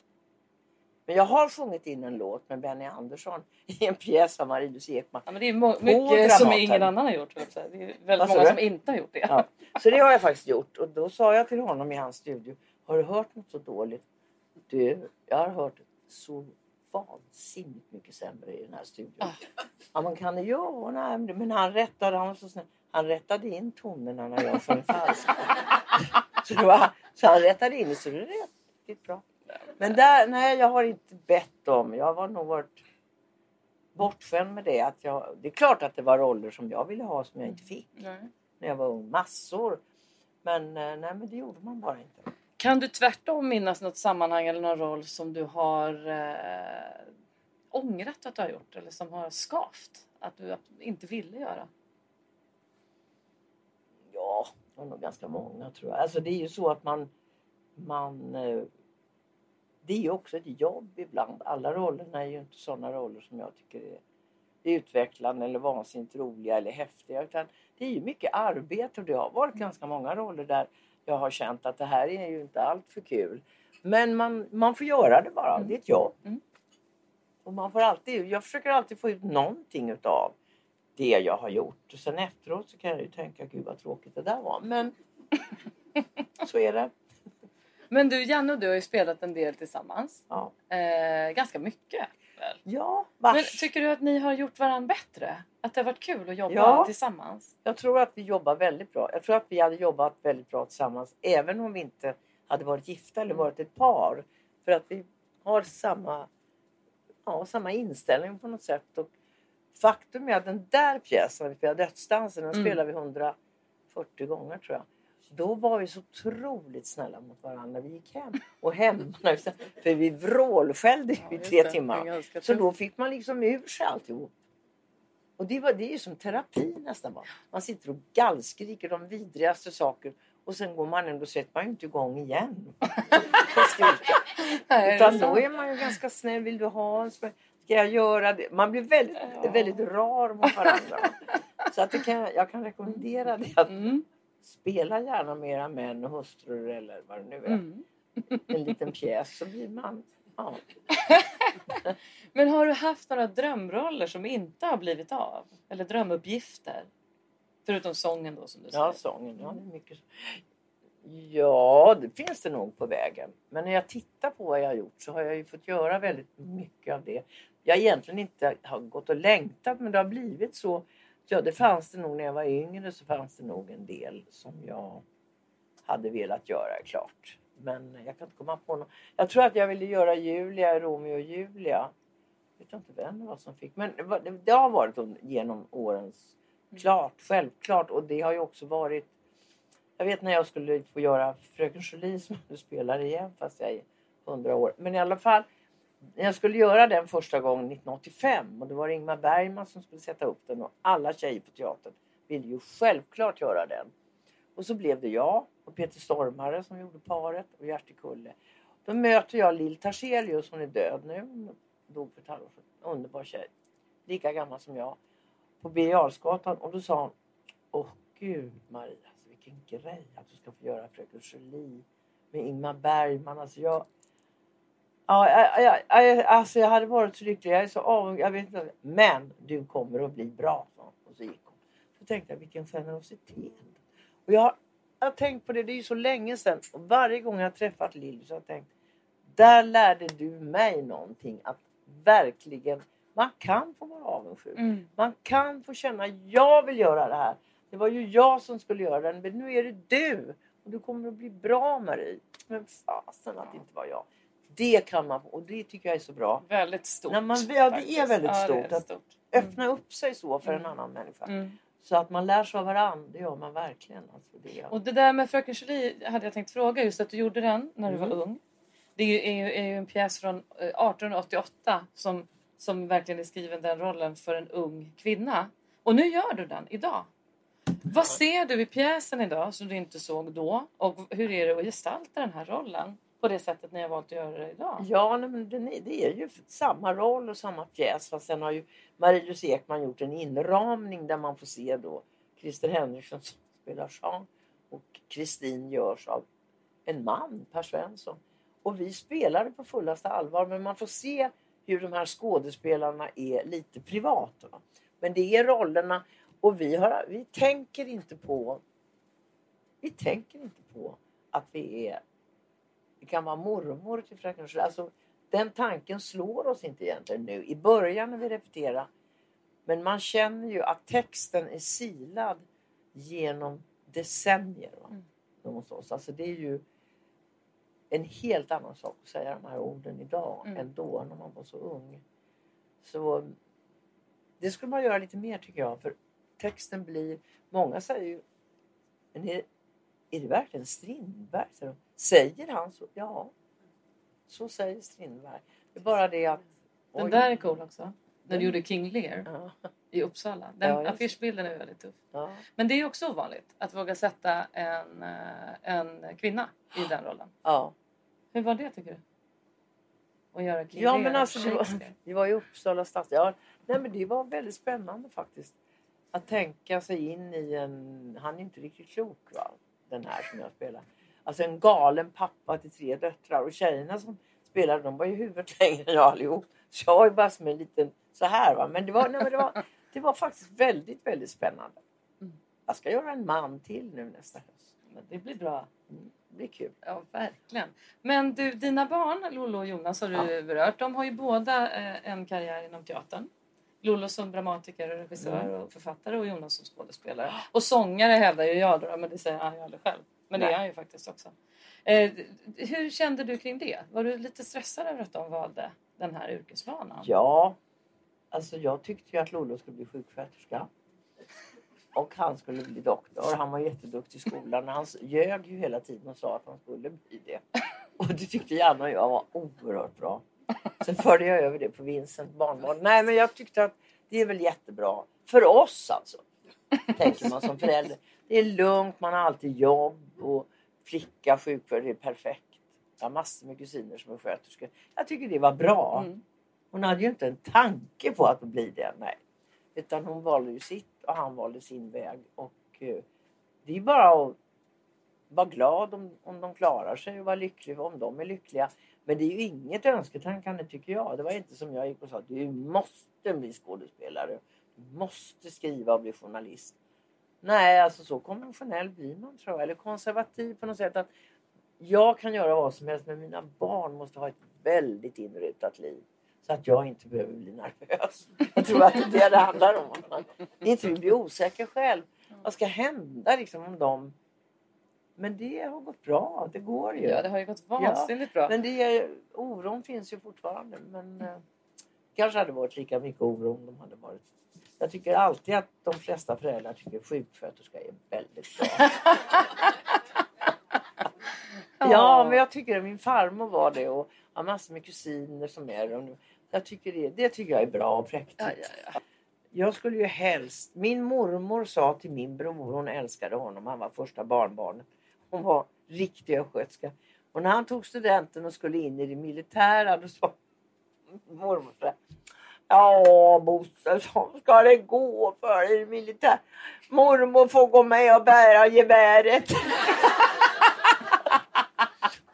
Men jag har sjungit in en låt med Benny Andersson i en pjäs av Marie-Louise Ekman. Ja, men det är mycket som Dramaten. ingen annan har gjort. Det är väldigt Vad många som inte har gjort det. Ja. Så det har jag faktiskt gjort. Och då sa jag till honom i hans studio. Har du hört något så dåligt? Du, jag har hört så vansinnigt mycket sämre i den här studion. Ah. Ja, man kan det ja, nej, men- men han rättade, han var så snäll. Han rättade in tonerna när jag sjöng falskt. så, var, så han rättade in det så det är riktigt bra. Men där, nej, jag har inte bett om. Jag var nog varit bortskämd med det. Att jag, det är klart att det var roller som jag ville ha som jag inte fick Nej. när jag var ung. Massor. Men eh, nej, men det gjorde man bara inte. Kan du tvärtom minnas något sammanhang eller någon roll som du har eh, ångrat att du har gjort eller som har skavt att du inte ville göra? Ja, det var nog ganska många tror jag. Alltså det är ju så att man... man eh, det är ju också ett jobb ibland. Alla rollerna är ju inte sådana roller som jag tycker är utvecklande eller vansinnigt roliga eller häftiga. Utan det är ju mycket arbete och det har varit ganska många roller där jag har känt att det här är ju inte allt för kul. Men man, man får göra det bara. Det är ett jobb. Mm. Och man får alltid, jag försöker alltid få ut någonting utav det jag har gjort. Och sen efteråt så kan jag ju tänka, gud vad tråkigt det där var. Men så är det. Men du, Janne och du har ju spelat en del tillsammans. Ja, Eh, ganska mycket. Väl? ja Men vars. tycker du att ni har gjort varandra bättre? Att det har varit kul att jobba Ja. tillsammans? Jag tror att vi jobbar väldigt bra. Jag tror att vi hade jobbat väldigt bra tillsammans även om vi inte hade varit gifta eller varit ett par. För att vi har samma, ja, samma inställning på något sätt. Och faktum är att den där pjäsen, vi spelade Dödsdansen, den Mm. spelade vi 140 gånger tror jag. Då var vi så otroligt snälla mot varandra när vi gick hem. Och hemma, för vi vrålskällde Ja, i tre det. timmar. Så då fick man liksom ur sig alltihop. Och det, var, det är ju som terapi nästan. Bara. Man sitter och gallskriker de vidrigaste saker och sen går man in och sätter man ju inte igång igen. Nej, Utan då är man ju ganska snäll. Vill du ha en spö- Ska jag göra det? Man blir väldigt, Ja. väldigt rar mot varandra. Så att det kan, jag kan rekommendera det. Att Mm. spela gärna med era män och hustrur eller vad det nu är. Mm. En liten pjäs så blir man... Ja. Men har du haft några drömroller som inte har blivit av? Eller drömuppgifter? Förutom sången då som du Ja, säger. sången. Ja, det är mycket. Ja, det finns det nog på vägen. Men när jag tittar på vad jag har gjort så har jag ju fått göra väldigt mycket av det. Jag egentligen inte har gått och längtat men det har blivit så. Ja, det fanns det nog när jag var yngre så fanns det nog en del som jag hade velat göra klart. Men jag kan inte komma på något. Jag tror att jag ville göra Julia, Romeo och Julia. Jag vet inte vem det var som fick. Men det har varit genom årens Klart, självklart. Och det har ju också varit... Jag vet när jag skulle få göra Fröken Julie som nu spelar igen fast jag är 100 år. Men i alla fall, när jag skulle göra den första gången 1985 och det var Ingmar Bergman som skulle sätta upp den och alla tjejer på teatern ville ju självklart göra den. Och så blev det jag och Peter Stormare som gjorde paret och Gerti Kulle. Då möter jag Lill Tarselius, hon är död nu. Hon dog för ett halvår sedan. Underbar tjej. Lika gammal som jag på Birger Jarlsgatan och då sa hon Åh gud Maria, vilken grej att du ska få göra Fröken Julie med Ingmar Bergman. Alltså jag, ja, jag, jag, jag, alltså jag hade varit så lycklig. Jag är så avundsjuk. Jag vet inte. Men du kommer att bli bra. Och så gick hon. Så tänkte jag vilken generositet. Och jag, har- jag har tänkt på det, det är ju så länge sedan. Och varje gång jag har träffat Lill så har jag tänkt där lärde du mig någonting. Att verkligen, man kan få vara avundsjuk. Mm. Man kan få känna, jag vill göra det här. Det var ju jag som skulle göra det, men nu är det du. Och du kommer att bli bra Marie. Men fasen att det inte var jag. Det kan man, och det tycker jag är så bra. Väldigt stort. När man- ja, det är väldigt Ja, det är stort att- stort. Öppna upp sig så för en Mm. annan människa. Mm. Så att man lär sig av varandra, det gör man verkligen. Alltså det, Och det där med Fröken Julie hade jag tänkt fråga just att du gjorde den när du Mm. var ung. Det är ju, är ju, är ju en pjäs från eh, 1888 som, som verkligen är skriven den rollen för en ung kvinna. Och nu gör du den idag. Vad ser du i pjäsen idag som du inte såg då? Och hur är det att gestalta den här rollen på det sättet ni har valt att göra det idag? Ja, men det är ju samma roll och samma pjäs. Fast sen har ju Marie-Louise Ekman gjort en inramning där man får se då Christer Henriksson som spelar Jean och Kristin görs av en man, Per Svensson. Och vi spelar det på fullaste allvar men man får se hur de här skådespelarna är lite privata. Men det är rollerna och vi, har, vi tänker inte på vi tänker inte på att vi är vi kan vara mormor till fröken. Alltså, den tanken slår oss inte egentligen nu. I början när vi repeterar. Men man känner ju att texten är silad genom decennier. Va? Mm. Hos oss. Alltså det är ju en helt annan sak att säga de här orden idag Mm. än då när man var så ung. Så Det skulle man göra lite mer tycker jag. För texten blir... Många säger ju... Men är, är det verkligen Strindberg? Säger, säger han så? Ja. Så säger Strindberg. Det är bara det att... Den oj. där är cool också. När du gjorde King Lear Ja, i Uppsala. Den Ja, affischbilden är väldigt tuff. ja. Men det är också ovanligt att våga sätta en, eh, en kvinna i den rollen. ja. Hur var det tycker du? Att göra King Ja, Lear men alltså, det var-? Vi var i Uppsala stads... Ja, nej, men det var väldigt spännande faktiskt. Att tänka sig in i en... Han är inte riktigt klok va? Den här som jag spelar. Alltså en galen pappa till tre döttrar. Och tjejerna som spelade de var ju huvudet längre än jag allihop. Så jag var ju bara som en liten så här va. Men det var, nej, men det var, det var faktiskt väldigt, väldigt spännande. Mm. Jag ska göra en man till nu nästa höst. Men Det blir bra. Mm, Det blir kul. Ja, verkligen. Men du, dina barn, Lollo och Jonas har du berört. De har ju båda eh, en karriär inom teatern. Lollo som dramatiker och regissör Mm. och författare och Jonas som skådespelare. Och sångare hävdar ju jag då, men det säger han ju aldrig själv. Men det Nej. är han ju faktiskt också. Eh, hur kände du kring det? Var du lite stressad över att de valde den här yrkesbanan? Ja, alltså jag tyckte ju att Lollo skulle bli sjuksköterska. Och han skulle bli doktor. Han var jätteduktig i skolan. Han ljög ju hela tiden och sa att han skulle bli det. Och det tyckte Janne och jag var oerhört bra. Sen förde jag över det på Vincent barnbarn. Nej men jag tyckte att det är väl jättebra. För oss alltså. Tänker man som förälder. Det är lugnt, man har alltid jobb och flicka, sjukvård, det är perfekt. Jag har massor med kusiner som är sköterskor. Jag tycker det var bra. Mm. Hon hade ju inte en tanke på att bli det. Nej. Utan hon valde ju sitt och han valde sin väg. Och eh, det är bara att vara glad om, om de klarar sig och vara lycklig om de är lyckliga. Men det är ju inget önsketankande tycker jag. Det var inte som jag gick och sa att du måste bli skådespelare. Du måste skriva och bli journalist. Nej, alltså så konventionell blir man tror jag. Eller konservativ på något sätt. Att jag kan göra vad som helst men mina barn måste ha ett väldigt inrutat liv. Så att jag inte behöver bli nervös. Jag tror att det är det det handlar om. Att man inte vill bli osäker själv. Vad ska hända liksom om de... Men det har gått bra. Det går ju. Ja, det har ju gått vansinnigt bra. Men det oron finns ju fortfarande. Men eh, kanske hade varit lika mycket oro om de hade varit... Jag tycker alltid att de flesta föräldrar tycker sjuksköterska är väldigt bra. Ja, men jag tycker att min farmor var det och jag har massor med kusiner som är det. Jag tycker det, det tycker jag är bra och präktigt. Ja, ja, ja. Jag skulle ju helst... Min mormor sa till min bror, hon älskade honom, han var första barnbarnet. Hon var riktig östgötska. Och när han tog studenten och skulle in i det militära då sa mormor så här. Ja Bosse, ska det gå för dig i militär. Mormor får gå med och bära geväret.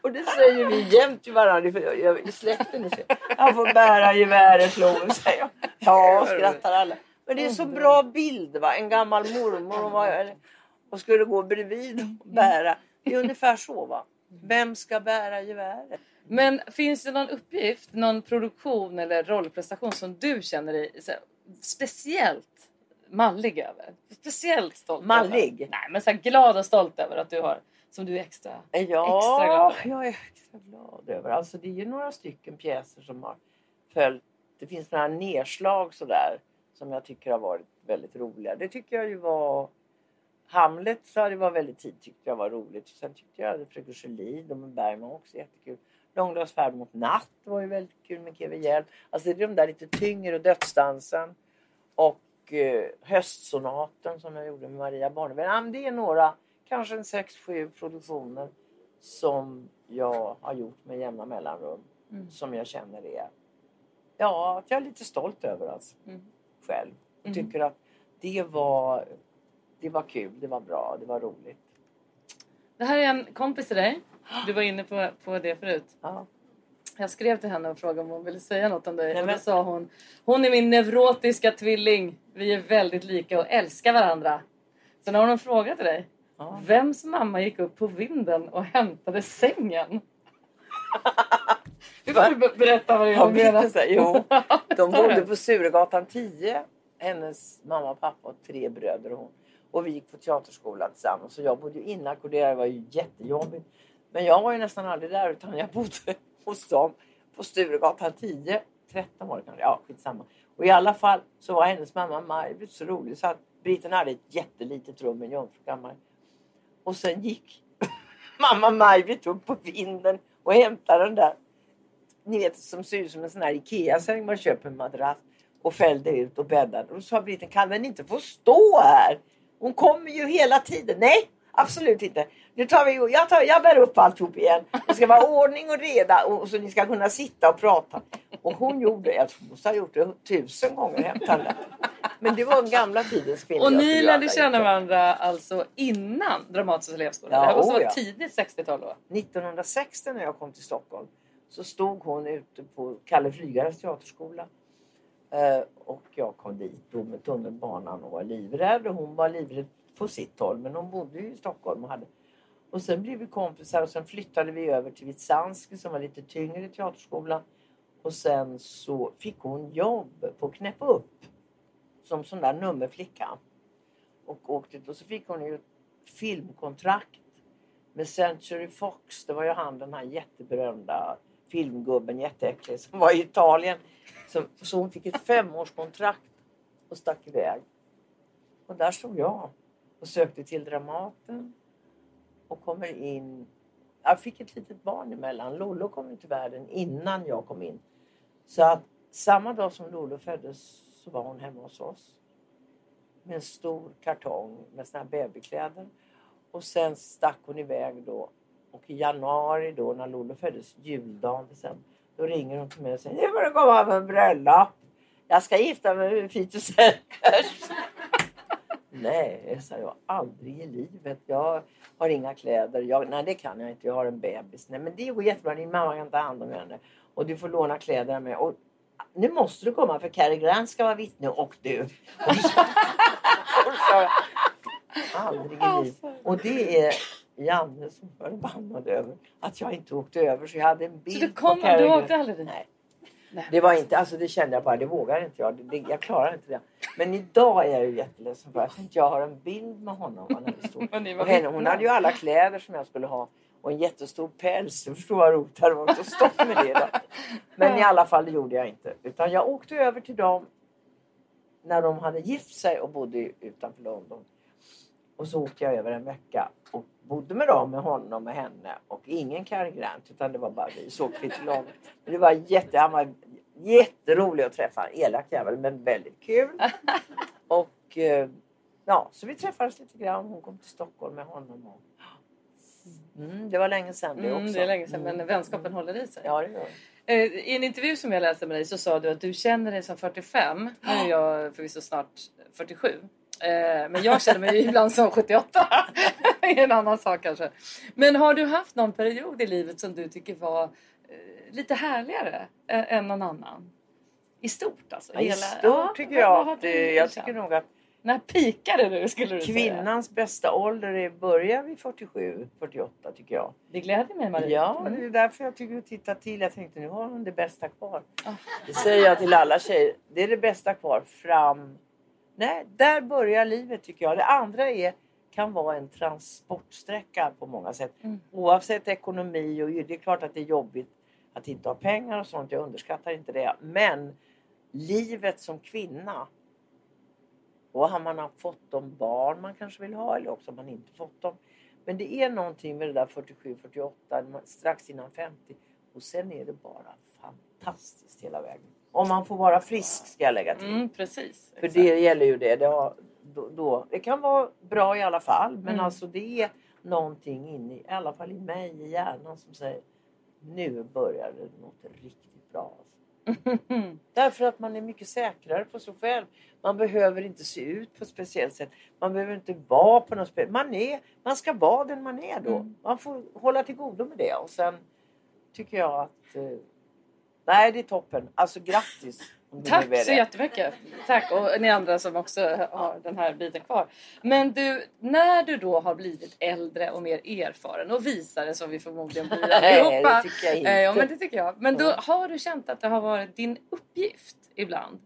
Och det säger vi jämt till varandra i släkten. Han får bära geväret lovar säger jag. Ja, skrattar alla. Men det är så bra bild va. En gammal mormor och, var, och skulle gå bredvid och bära. Det är ungefär så va. Vem ska bära geväret? Men finns det någon uppgift, någon produktion eller rollprestation som du känner dig speciellt mallig över? Speciellt stolt Mallig? över? Nej, men så glad och stolt över att du har, som du är extra... Ja, Extra glad. jag är extra glad över. Alltså det är ju några stycken pjäser som har följt. Det finns några nedslag sådär som jag tycker har varit väldigt roliga. Det tycker jag ju var Hamlet så det var väldigt tid tyckte jag var roligt. Sen tyckte jag Fröken Julie med Bergman också jättekul. Långdags färd mot natt var ju väldigt kul med Keve Hjälp. Alltså det är de där lite tyngre och Dödsdansen. Och eh, Höstsonaten som jag gjorde med Maria Barnevik. Ja, det är några, kanske en sex, sju produktioner som jag har gjort med jämna mellanrum. Mm. Som jag känner är, ja, att jag är lite stolt över alltså, Mm. själv. Och Mm. tycker att det var, det var kul, det var bra, det var roligt. Det här är en kompis till dig. Du var inne på, på det förut. Ja. Jag skrev till henne och frågade om hon ville säga något om dig. Nej, och då sa hon, hon är min neurotiska tvilling. Vi är väldigt lika och älskar varandra. Så nu har hon en fråga till dig. Ja. Vems mamma gick upp på vinden och hämtade sängen? Du får be- berätta vad det är hon menar. jo, de bodde på Sturegatan 10. Hennes mamma, pappa och tre bröder och hon. Och vi gick på teaterskolan tillsammans. Så jag bodde ju inackorderad. Det var ju jättejobbigt. Men jag var ju nästan aldrig där utan jag bodde hos dem på Sturegatan 10. 13 var det kanske. Ja, skitsamma. Och i alla fall så var hennes mamma Maj-Britt så rolig så att Britten hade ett jättelitet rum, en jungfrukammare. Och sen gick mamma Maj-Britt upp på vinden och hämtade den där, ni vet som ser ut som en sån här Ikea-säng man köper en madrass och fällde ut och bäddade. Och då sa Britten, kan den inte få stå här? Hon kommer ju hela tiden. Nej, absolut inte. Nu tar vi, jag, tar, jag bär upp alltihop igen. Det ska vara ordning och reda och så ni ska kunna sitta och prata. Och hon gjorde, jag tror hon har gjort det tusen gånger hämtande. Men det var den gamla tidens kvinnor. Och ni lärde känna varandra alltså innan Dramatiska elevskolan? Ja, det här måste vara ja. tidigt 60-tal då? 1960 när jag kom till Stockholm så stod hon ute på Kalle Flygares teaterskola. Eh, och jag kom dit då med tunnelbanan och var livrädd. Och hon var livrädd på sitt håll men hon bodde ju i Stockholm och hade och sen blev vi kompisar och sen flyttade vi över till Vitsanski som var lite tyngre i teaterskolan. Och sen så fick hon jobb på Knäppa upp som sån där nummerflicka. Och åkte och så fick hon ju ett filmkontrakt med Century Fox. Det var ju han den här jätteberömda filmgubben, jätteäcklig, som var i Italien. Så, så hon fick ett femårskontrakt och stack iväg. Och där stod jag och sökte till Dramaten och kommer in. Jag fick ett litet barn emellan. Lollo kom till världen innan jag kom in. Så att samma dag som Lollo föddes så var hon hemma hos oss. Med en stor kartong med såna här babykläder. Och sen stack hon iväg då. Och i januari då när Lollo föddes, juldagen december, då ringer hon till mig och säger nu får du komma på en bröllop. Jag ska gifta mig med Sellers. Nej, sa jag. Aldrig i livet. Jag har inga kläder. Jag, nej, det kan jag inte. Jag har en bebis. Nej, men det går jättebra. Din mamma kan ta hand om henne. Och du får låna kläder med. Och nu måste du komma för Cary Grant ska vara vittne och du. Och så, och så, aldrig i livet. Och det är Janne som var förbannad över att jag inte åkte över. Så jag hade en bild så du kom, Du åkte aldrig dit? Nej. Det var inte, alltså det kände jag bara, det vågar inte jag. Det, jag klarar inte det. Men idag är jag ju jätteledsen för att jag har en bild med honom. Och henne, hon hade ju alla kläder som jag skulle ha och en jättestor päls. Du förstår vad roligt det hade varit att stå med det. Då. Men i alla fall det gjorde jag inte. Utan jag åkte över till dem när de hade gift sig och bodde utanför London. Och så åkte jag över en vecka och bodde med dem, med honom och henne. Och ingen Cary Grant utan det var bara vi. Så åkte vi till London. Det var jätte, han var jätterolig att träffa. Elak jävel men väldigt kul. Och eh, ja, så vi träffades lite grann. Hon kom till Stockholm med honom. Och, mm, det var länge sedan det också. Mm, det är länge sedan men mm. vänskapen håller i sig. Ja, det gör eh, I en intervju som jag läste med dig så sa du att du känner dig som 45. Nu är jag förvisso snart 47. Eh, men jag känner mig ibland som 78. är en annan sak kanske. Men har du haft någon period i livet som du tycker var eh, lite härligare än någon annan? I stort alltså? I stort ja, tycker jag att, jag tycker nog att när pikade du skulle du Kvinnans säga? bästa ålder är börjar vid 47, 48 tycker jag. Det gläder mig Marie. Ja, mm. det är därför jag tycker att titta till. Jag tänkte nu har hon det bästa kvar. Oh. Det säger jag till alla tjejer. Det är det bästa kvar fram Nej, där börjar livet tycker jag. Det andra är, kan vara en transportsträcka på många sätt. Mm. Oavsett ekonomi och det är klart att det är jobbigt att inte ha pengar och sånt. Jag underskattar inte det. Men livet som kvinna. Och har man fått de barn man kanske vill ha eller också har man inte fått dem. Men det är någonting med det där 47, 48, strax innan 50. Och sen är det bara fantastiskt hela vägen. Om man får vara frisk ska jag lägga till. Mm, precis. För det gäller ju det. Det, har, då, då, det kan vara bra i alla fall men mm. alltså det är någonting inne i, alla fall i mig, i hjärnan som säger nu börjar det något riktigt bra. Därför att man är mycket säkrare på sig själv. Man behöver inte se ut på ett speciellt sätt. Man behöver inte vara på något speciellt man, man ska vara den man är då. Mm. Man får hålla till godo med det. Och sen tycker jag att eh, Nej, det är toppen. Alltså grattis! Tack så jättemycket! Tack och ni andra som också har den här biten kvar. Men du, när du då har blivit äldre och mer erfaren och visare som vi förmodligen blir allihopa. Nej, det tycker jag inte. Ja, men det tycker jag. Men då har du känt att det har varit din uppgift ibland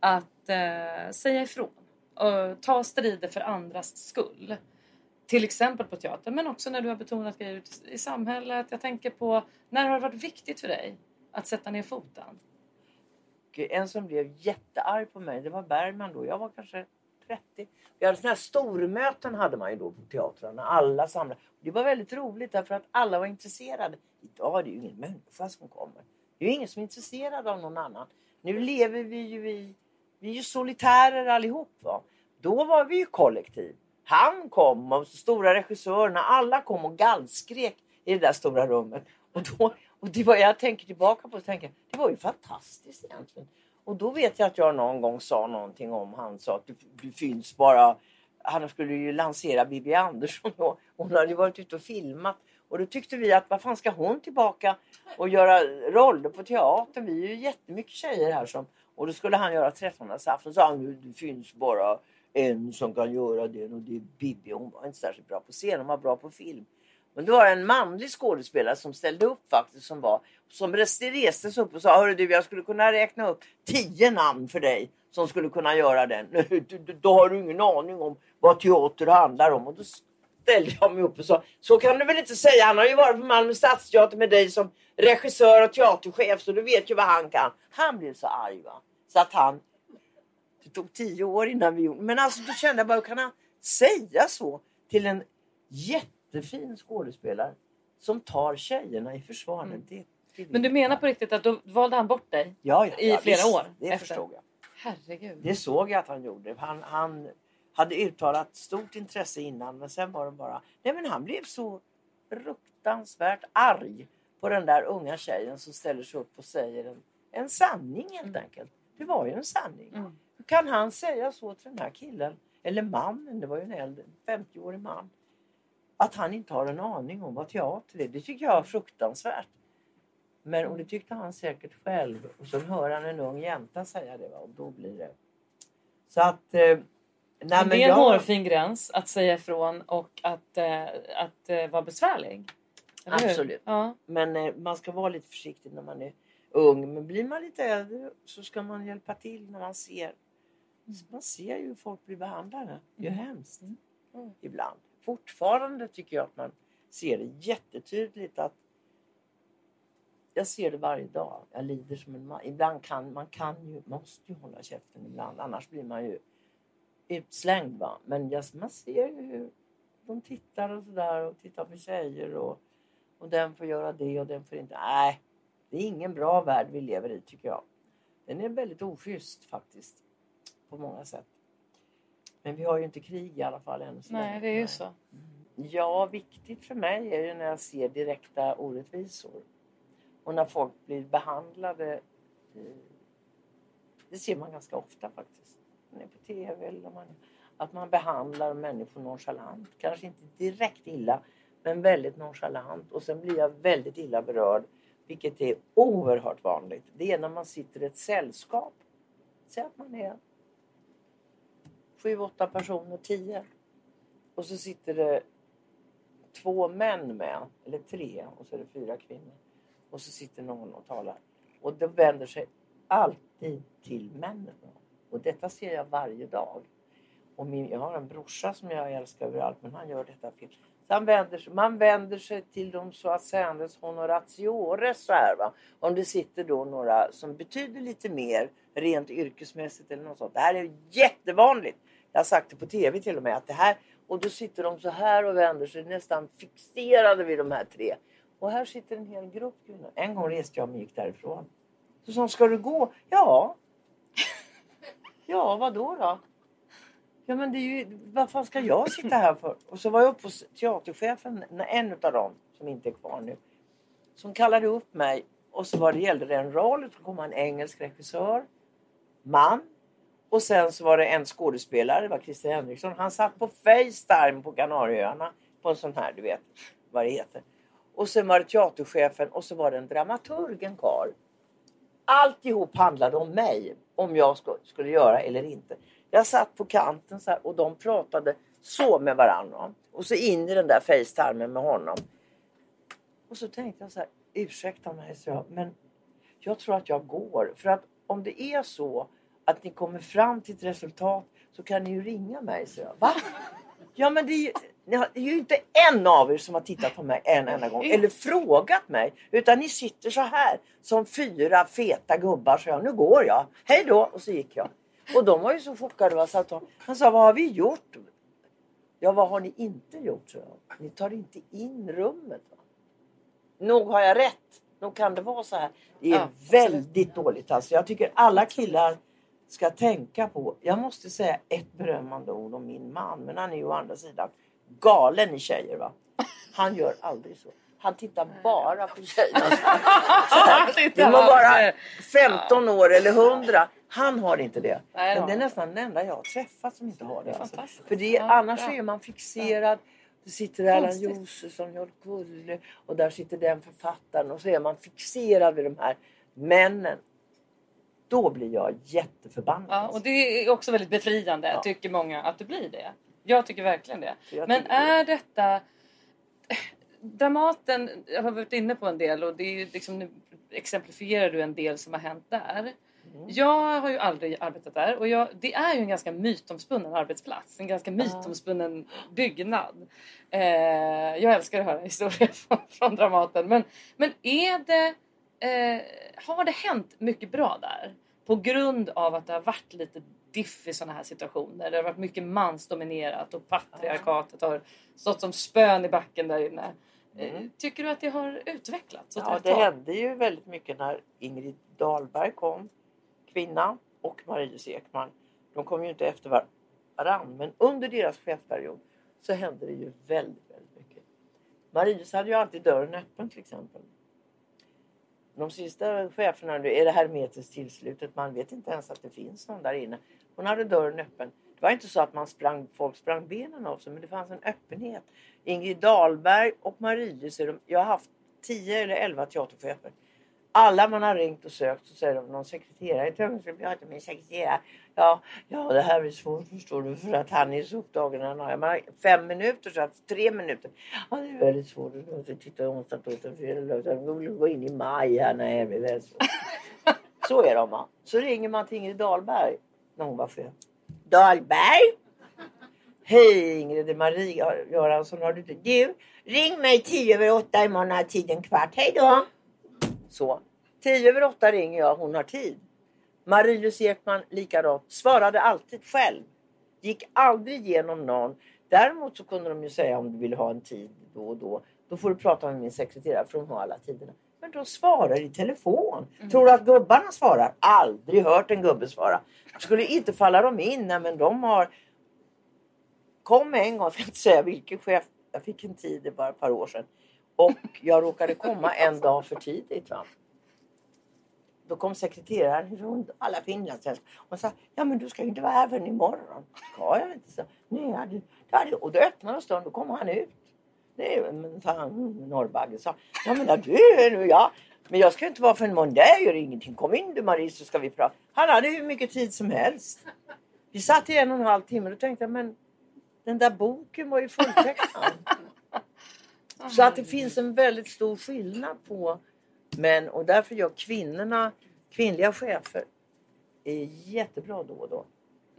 att eh, säga ifrån och ta strider för andras skull. Till exempel på teatern men också när du har betonat grejer i samhället. Jag tänker på när har det varit viktigt för dig att sätta ner foten? en som blev jättearg på mig, det var Bergman då. Jag var kanske 30. Vi hade såna här stormöten hade man ju då på teatrarna. Alla samlade. Det var väldigt roligt därför att alla var intresserade. Idag är det ju ingen människa som kommer. Det är ju ingen som är intresserad av någon annan. Nu lever vi ju i... Vi är ju solitärer allihop. Va? Då var vi ju kollektiv. Han kom och stora regissörerna, alla kom och gallskrek i det där stora rummet. Och, då, och det var, jag tänker tillbaka på det tänker, det var ju fantastiskt egentligen. Och då vet jag att jag någon gång sa någonting om han sa att du, du finns bara... Han skulle ju lansera Bibi Andersson och hon hade ju varit ute och filmat. Och då tyckte vi att vad fan ska hon tillbaka och göra roller på teatern? Vi är ju jättemycket tjejer här som... Och då skulle han göra 13 afton. sa han det finns bara en som kan göra det och det är Bibi. Hon var inte särskilt bra på scen, hon var bra på film. Men det var en manlig skådespelare som ställde upp faktiskt som var som reste sig upp och sa Hörru du jag skulle kunna räkna upp tio namn för dig som skulle kunna göra den. Då har du ingen aning om vad teater handlar om. Och då ställde jag mig upp och sa Så kan du väl inte säga. Han har ju varit på Malmö Stadsteater med dig som regissör och teaterchef så du vet ju vad han kan. Han blev så arg va. Så att han det tog tio år innan vi gjorde Men alltså då kände jag bara, hur kan han säga så till en jätte jättefin skådespelare som tar tjejerna i försvar? Mm. Det, det Men du menar på riktigt att då valde han bort dig ja, ja, i ja, flera visst, år? Det efter. förstod jag. Herregud. Det såg jag att han gjorde. Han, han hade uttalat stort intresse innan men sen var det bara... Nej men han blev så fruktansvärt arg på den där unga tjejen som ställer sig upp och säger en, en sanning helt mm. enkelt. Det var ju en sanning. Mm kan han säga så till den här killen, eller mannen, det var ju en äldre, 50-årig man, att han inte har en aning om vad teater är. Det tycker jag är fruktansvärt. Men och det tyckte han säkert själv. Och så hör han en ung jänta säga det. Va? Och då blir det... Så att... Eh, nej, det är en jag... hårfin gräns att säga ifrån och att, eh, att eh, vara besvärlig. Absolut. Ja. Men eh, man ska vara lite försiktig när man är ung. Men blir man lite äldre så ska man hjälpa till när man ser man ser ju hur folk blir behandlade. Det är mm. hemskt. Mm. Ibland. Fortfarande tycker jag att man ser det jättetydligt att jag ser det varje dag. Jag lider som en man. Ibland kan man kan ju, måste ju hålla käften ibland. Annars blir man ju utslängd. Va? Men jag, man ser ju hur de tittar och sådär och tittar på tjejer och, och den får göra det och den får inte. Nej, det är ingen bra värld vi lever i tycker jag. Den är väldigt oschysst faktiskt på många sätt. Men vi har ju inte krig i alla fall än så Nej, det är ju så. Mm. Ja, viktigt för mig är ju när jag ser direkta orättvisor. Och när folk blir behandlade. Det ser man ganska ofta faktiskt. Man är på tv eller man, att man behandlar människor nonchalant. Kanske inte direkt illa, men väldigt nonchalant. Och sen blir jag väldigt illa berörd, vilket är oerhört vanligt. Det är när man sitter i ett sällskap. Säg att man är sju, åtta personer, tio. Och så sitter det två män med, eller tre, och så är det fyra kvinnor. Och så sitter någon och talar. Och det vänder sig alltid till männen. Och detta ser jag varje dag. Och min, jag har en brorsa som jag älskar överallt, men han gör detta fel. Han vänder, man vänder sig till de så att säga honoratiores. Så här, va? Om det sitter då några som betyder lite mer rent yrkesmässigt eller något sånt. Det här är jättevanligt. Jag har sagt det på tv till och med. Att det här, och då sitter de så här och vänder sig nästan fixerade vid de här tre. Och här sitter en hel grupp kvinnor. En gång reste jag mig och gick därifrån. Så sa ska du gå? Ja. Ja, vad då då? Ja men det är ju, vad fan ska jag sitta här för? Och så var jag uppe hos teaterchefen, en av dem som inte är kvar nu. Som kallade upp mig och så var det, gällde det en roll. Så kom en engelsk regissör, man och sen så var det en skådespelare, det var Christer Henriksson. Han satt på Facetime på Kanarieöarna. På en sån här, du vet vad det heter. Och sen var det teaterchefen och så var det en dramaturg, en karl. Alltihop handlade om mig. Om jag skulle göra eller inte. Jag satt på kanten så här, och de pratade så med varandra. Och så in i den där Facetimen med honom. Och så tänkte jag så här, ursäkta mig, så jag, men jag tror att jag går. För att om det är så att ni kommer fram till ett resultat så kan ni ju ringa mig, så jag. Va? Ja men det är ju, det är ju inte en av er som har tittat på mig en enda gång eller frågat mig. Utan ni sitter så här som fyra feta gubbar. Så jag, nu går jag. Hej då! Och så gick jag. Och de var ju så chockade. Va? Så att de, han sa, vad har vi gjort? Ja, vad har ni inte gjort? Så jag. Ni tar inte in rummet. Va? Nog har jag rätt. Nog kan det vara så här. Det är Ja, väldigt dåligt alltså. Jag tycker alla killar ska tänka på. Jag måste säga ett berömmande ord om min man. Men han är ju å andra sidan galen i tjejer va. Han gör aldrig så. Han tittar bara på tjejerna. Det må vara 15 år eller 100. Han har inte det. Men det är nästan den enda jag har träffat som inte har det. Alltså. För det, Ja, annars är man fixerad. Det sitter Erland. Josefsson, Joel Kulle och där sitter den författaren och så är man fixerad vid de här männen. Då blir jag jätteförbannad. Ja, och det är också väldigt befriande Ja. tycker många att det blir det. Jag tycker verkligen det. Men är detta... Dramaten, jag har varit inne på en del och det är liksom, nu exemplifierar du en del som har hänt där. Mm. Jag har ju aldrig arbetat där och jag, det är ju en ganska mytomspunnen arbetsplats. En ganska mytomspunnen byggnad. Eh, jag älskar att höra historier från, från Dramaten. Men, men är det, eh, har det hänt mycket bra där? På grund av att det har varit lite diff i sådana här situationer. Det har varit mycket mansdominerat och patriarkatet har stått som spön i backen där inne. Eh, Mm. Tycker du att det har utvecklats Ja, det hände ju väldigt mycket när Ingrid Dahlberg kom, kvinna, och Marie Ekman. De kom ju inte efter varann, men under deras chefsperiod så hände det ju väldigt, väldigt mycket. Marius hade ju alltid dörren öppen till exempel. De sista cheferna nu är det hermetiskt tillslutet. Man vet inte ens att det finns någon där inne. Hon hade dörren öppen. Det var inte så att man sprang, folk sprang benen av sig, men det fanns en öppenhet. Ingrid Dahlberg och Marie, så de, jag har haft 10 eller 11 teaterchefer. Alla man har ringt och sökt så säger de någon sekreterare. Jag tror jag ska prata sekreterare. Ja, ja, det här är svårt förstår du för att han är så upptagen. Han har, man har fem minuter så att tre minuter. Ja, det är väldigt svårt. Du måste titta onsdag, torsdag, fredag, lördag. Vi vill gå in i maj här. Nej, det är väldigt svårt. Så är de va. Så ringer man till Ingrid Dahlberg när hon var chef. Dahlberg? Hej Ingrid, det är Marie Göransson. Har du, du, ring mig tio över åtta imorgon har tiden kvart. Hej då! Så. Tio över åtta ringer jag, hon har tid. Marie-Louise Ekman likadant. Svarade alltid själv. Gick aldrig igenom någon. Däremot så kunde de ju säga om du vill ha en tid då och då. Då får du prata med min sekreterare för hon har alla tiderna. Men de svarar i telefon. Tror du att gubbarna svarar? Aldrig hört en gubbe svara. Skulle inte falla dem in. Nej, men de har... Kom en gång, jag ska inte säga vilken chef. Jag fick en tid, det bara ett par år sedan. Och jag råkade komma en dag för tidigt. Va? Då kom sekreteraren runt alla finlandssvenskar och sa ja men du ska ju inte vara här förrän imorgon. Ska jag inte? Så, Nej, jag hade, jag hade, och då öppnade han stund och kom han ut. Nej, men sa han, Norrbagge sa ja men du är nu ja. Men jag ska inte vara förrän imorgon. Det gör ingenting. Kom in du Marie så ska vi prata. Han hade hur mycket tid som helst. Vi satt i en och en halv timme och då tänkte jag men den där boken var ju fulltecknad. Så att det finns en väldigt stor skillnad på män och därför gör kvinnorna, kvinnliga chefer, är jättebra då och då.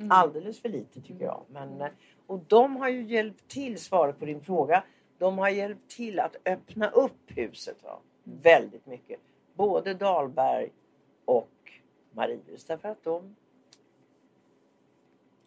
Alldeles för lite tycker jag. Men, eh, och de har ju hjälpt till, svaret på din fråga, de har hjälpt till att öppna upp huset va? väldigt mycket. Både Dahlberg och Marius. Därför att de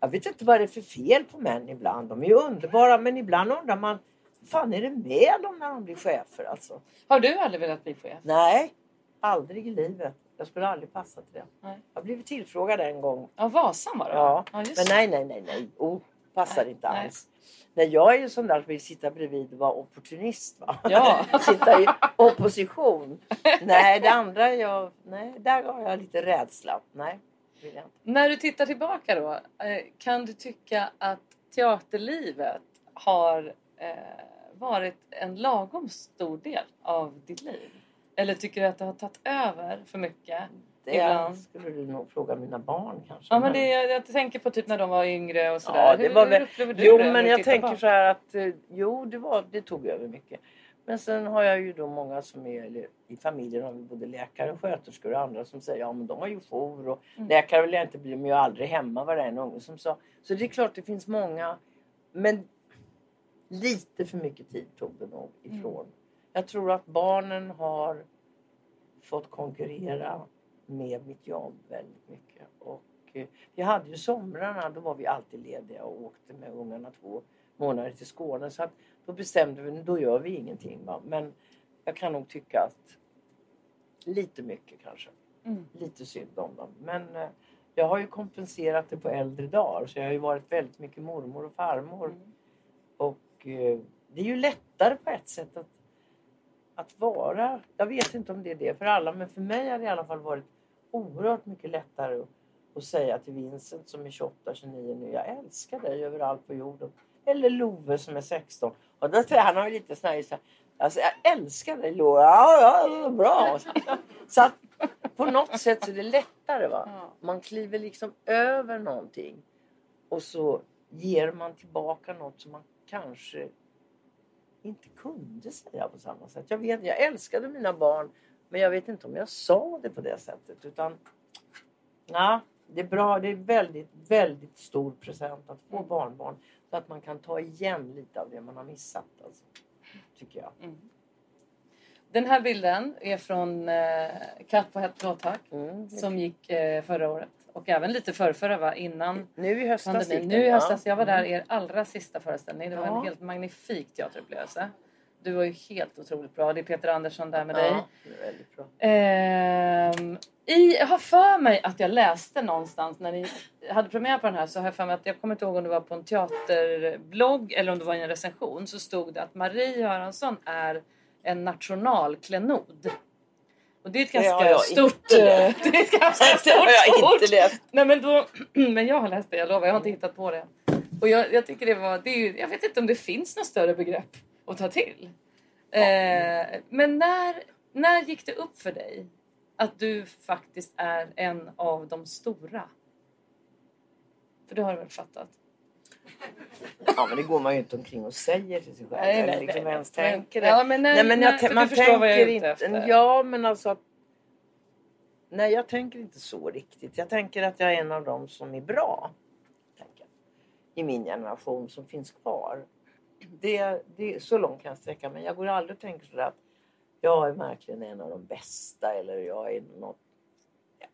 jag vet inte vad det är för fel på män ibland. De är ju underbara men ibland undrar man fan är det med dem när de blir chefer alltså? Har du aldrig velat bli chef? Nej, aldrig i livet. Jag skulle aldrig passa till det. Nej. Jag blivit tillfrågad en gång. Ja, Vasan var det Ja, ja men nej, nej, nej, nej. Oh, passar Nej, inte nej. alls. Nej, jag är ju sån där som vill sitta bredvid och vara opportunist. Va? Ja. sitta i opposition. Nej, det andra jag... Nej, där har jag lite rädsla. Nej, vill jag inte. När du tittar tillbaka då, eh, kan du tycka att teaterlivet har eh, varit en lagom stor del av ditt liv? Eller tycker du att det har tagit över för mycket? Det Ibland. skulle du nog fråga mina barn kanske. Ja, men det, jag tänker på typ när de var yngre och sådär. Ja, det hur, var hur väl- du Jo, det men jag tänker bak? så här att eh, jo, det, var, det tog över mycket. Men sen har jag ju då många som är, i familjen har vi både läkare, sköterskor och andra som säger ja men de har ju jour och Mm. läkare vill jag inte bli, men jag är aldrig hemma var det en unge som sa. Så det är klart det finns många. Men lite för mycket tid tog det nog ifrån. Jag tror att barnen har fått konkurrera med mitt jobb väldigt mycket. Och eh, vi hade ju somrarna, då var vi alltid lediga och åkte med ungarna två månader till Skåne. Så att då bestämde vi, då gör vi ingenting. Va? Men jag kan nog tycka att lite mycket kanske. Mm. Lite synd om dem. Men eh, jag har ju kompenserat det på äldre dagar. Så jag har ju varit väldigt mycket mormor och farmor. Mm. Och eh, det är ju lättare på ett sätt att, att vara. Jag vet inte om det är det för alla. Men för mig har det i alla fall varit oerhört mycket lättare att, att säga till Vincent som är 28-29 nu. Jag älskar dig överallt på jorden. Eller Love som är 16. Och då har ju lite sån här, så här, alltså, jag älskar dig Love. Ja, ja, bra. Så att på något sätt så är det lättare. Va? Man kliver liksom över någonting. Och så ger man tillbaka något som man kanske inte kunde säga på samma sätt. Jag, vet, jag älskade mina barn. Men jag vet inte om jag sa det på det sättet. Utan ja, det är bra. Det är väldigt, väldigt stor present att få barnbarn. Så att man kan ta igen lite av det man har missat. Alltså, tycker jag. Den här bilden är från eh, Katt på hett blåtak Mm. som gick eh, förra året. Och även lite förrförra va? Innan Nu i höstas pandemin. Nu i höstas. Jag var där Mm. er allra sista föreställning. Det var Ja. en helt magnifik teaterupplevelse. Du var ju helt otroligt bra. Det är Peter Andersson där med dig. Ja, är väldigt bra. Ehm, i, jag har för mig att jag läste någonstans när ni hade premiär på den här så har jag för mig att jag kommer inte ihåg om det var på en teaterblogg eller om det var i en recension så stod det att Marie Göransson är en nationalklenod. Och det är ett Det ganska jag stort... Det är ett ganska Det har jag stort inte läst. Nej men då, men jag har läst det, jag lovar. Jag har inte hittat på det. Och jag, jag tycker det var, det är jag vet inte om det finns något större begrepp att ta till. Eh, men när, när gick det upp för dig att du faktiskt är en av de stora? För det har du väl fattat? Ja, men det går man ju inte omkring och säger till sig själv. eller liksom ens tänker det. Ja, men när, Nej, men jag, te- man tänker inte... Ja, men alltså att... Nej, jag tänker inte så riktigt. Jag tänker att jag är en av dem som är bra. Tänker. I min generation som finns kvar. Det, det, så långt kan jag sträcka mig. Jag går aldrig och tänker sådär att jag är verkligen en av de bästa eller jag är något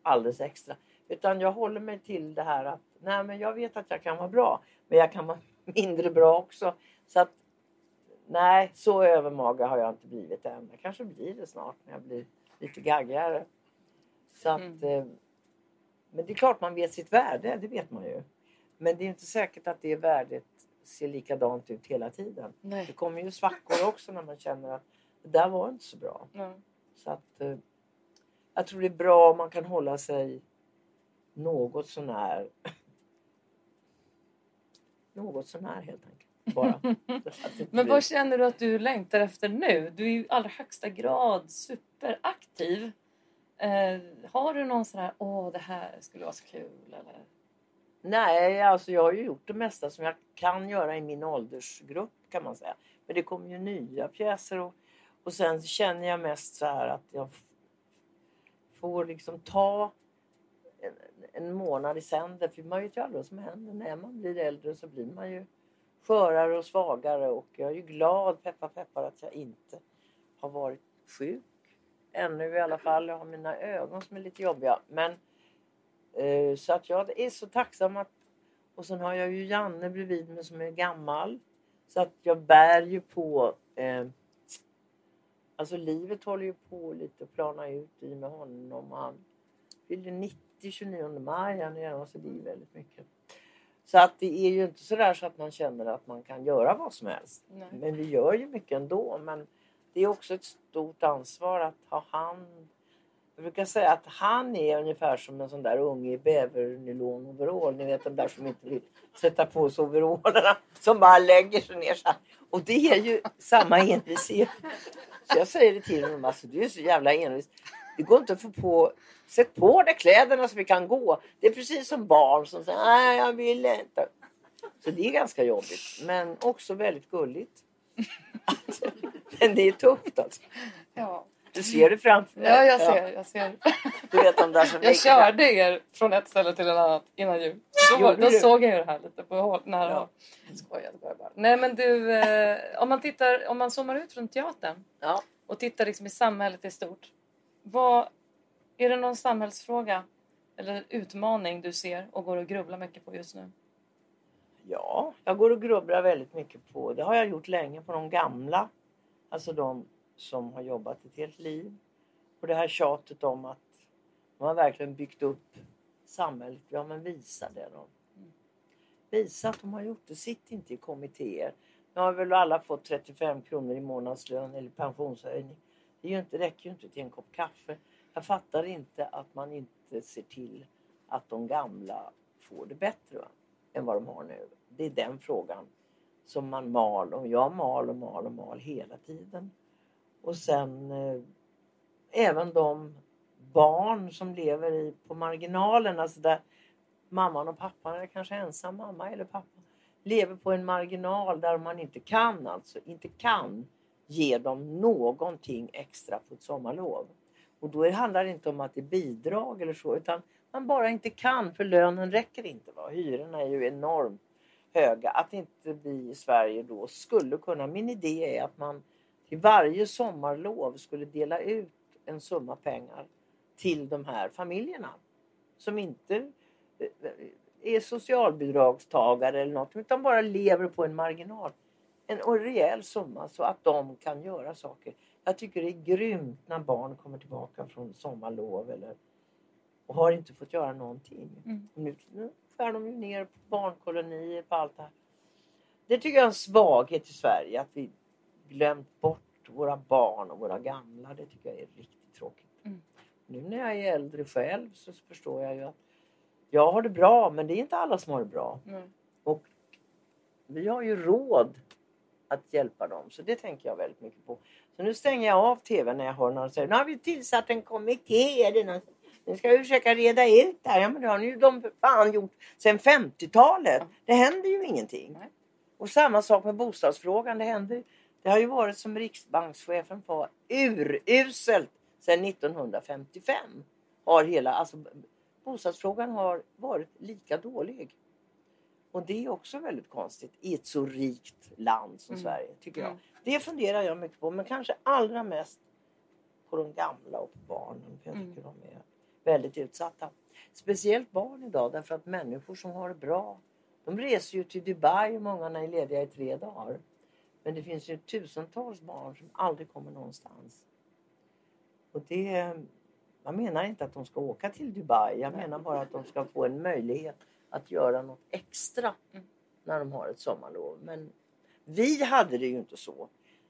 alldeles extra. Utan jag håller mig till det här att nej, men jag vet att jag kan vara bra. Men jag kan vara mindre bra också. Så att nej, så övermaga har jag inte blivit än. Jag kanske blir det snart när jag blir lite gaggigare. Så att, Mm. eh, men det är klart man vet sitt värde, det vet man ju. Men det är inte säkert att det värdet ser likadant ut hela tiden. Det Nej. kommer ju svackor också när man känner att det där var inte så bra. Ja. Så att, eh, jag tror det är bra om man kan hålla sig något sånär något sånär helt enkelt. Bara. Men vad känner du att du längtar efter nu? Du är ju i allra högsta grad superaktiv. Eh, har du någon sån här, åh det här skulle vara så kul eller? Nej, alltså jag har ju gjort det mesta som jag kan göra i min åldersgrupp kan man säga. Men det kommer ju nya pjäser och, och sen känner jag mest så här att jag får liksom ta en, månad i sänder. För man vet ju aldrig vad som händer. När man blir äldre så blir man ju skörare och svagare och jag är ju glad, peppar peppar, att jag inte har varit sjuk. Ännu i alla fall. Jag har mina ögon som är lite jobbiga. Men Eh, Så att jag är så tacksam att... Och sen har jag ju Janne bredvid mig som är gammal. Så att jag bär ju på... Eh, alltså livet håller ju på lite att plana ut i med honom. Han fyllde 90 29 maj han är, så det är väldigt mycket. Så att det är ju inte sådär så att man känner att man kan göra vad som helst. Nej. Men vi gör ju mycket ändå. Men det är också ett stort ansvar att ha hand jag brukar säga att han är ungefär som en sån där unge i bävernylon-overall. Ni vet de där som inte vill sätta på sig overallerna. Som bara lägger sig ner så här. Och det är ju samma envishet. Så jag säger det till honom. Alltså, du är så jävla envis. Det går inte att få på... Sätt på dig kläderna så vi kan gå. Det är precis som barn som säger nej jag vill inte. Så det är ganska jobbigt. Men också väldigt gulligt. Men det är tufft alltså. Ja. Du ser det framför dig. Ja, jag ser. Jag, ser. Du vet de där som jag körde er från ett ställe till ett annat innan jul. Då, var, då såg jag ju det här lite på håll, ja. Skojar, skojar bara. Nej men du, eh, om man tittar, om man zoomar ut från teatern ja. och tittar liksom i samhället i stort. Vad, är det någon samhällsfråga eller utmaning du ser och går och grubblar mycket på just nu? Ja, jag går och grubblar väldigt mycket på, det har jag gjort länge, på de gamla. Alltså de som har jobbat ett helt liv. Och det här tjatet om att de har verkligen byggt upp samhället. Ja, men visa det då. Visa att de har gjort det. Sitt inte i kommittéer. Nu har väl alla fått 35 kronor i månadslön eller pensionshöjning. Det är ju inte, räcker ju inte till en kopp kaffe. Jag fattar inte att man inte ser till att de gamla får det bättre än vad de har nu. Det är den frågan som man mal och jag mal och mal och mal hela tiden. Och sen eh, även de barn som lever i, på marginalen, alltså där mamman och pappan, eller kanske ensam mamma eller pappa, lever på en marginal där man inte kan alltså, inte kan ge dem någonting extra på ett sommarlov. Och då handlar det inte om att det är bidrag eller så utan man bara inte kan för lönen räcker inte. Va? Hyrorna är ju enormt höga. Att inte vi i Sverige då skulle kunna, min idé är att man till varje sommarlov skulle dela ut en summa pengar till de här familjerna som inte eh, eh, är socialbidragstagare eller något utan bara lever på en marginal. En rejäl summa så att de kan göra saker. Jag tycker det är grymt när barn kommer tillbaka från sommarlov eller, och har inte fått göra någonting. Mm. Nu, nu skär de ju ner på barnkolonier på allt det här. Det tycker jag är en svaghet i Sverige att vi glömt bort våra barn och våra gamla. Det tycker jag är riktigt tråkigt. Mm. Nu när jag är äldre själv så förstår jag ju att jag har det bra men det är inte alla som har det bra. Mm. Och vi har ju råd att hjälpa dem. Så det tänker jag väldigt mycket på. Så nu stänger jag av tvn när jag hör någon säga nu har vi tillsatt en kommitté. Eller Nu ska vi försöka reda ut det här. Ja men det har ni ju de fan gjort sedan 50-talet. Det händer ju ingenting. Och samma sak med bostadsfrågan. Det händer det har ju varit som riksbankschefen var uruselt sedan 1955. Har hela, alltså, bostadsfrågan har varit lika dålig. Och det är också väldigt konstigt i ett så rikt land som mm. Sverige tycker jag. Mm. Det funderar jag mycket på men kanske allra mest på de gamla och på barnen. För jag mm. tycker mm. de är väldigt utsatta. Speciellt barn idag därför att människor som har det bra de reser ju till Dubai och många är lediga i tre dagar. Men det finns ju tusentals barn som aldrig kommer någonstans. Och det, jag menar inte att de ska åka till Dubai. Jag menar bara att de ska få en möjlighet att göra något extra mm. när de har ett sommarlov. Men vi hade det ju inte så.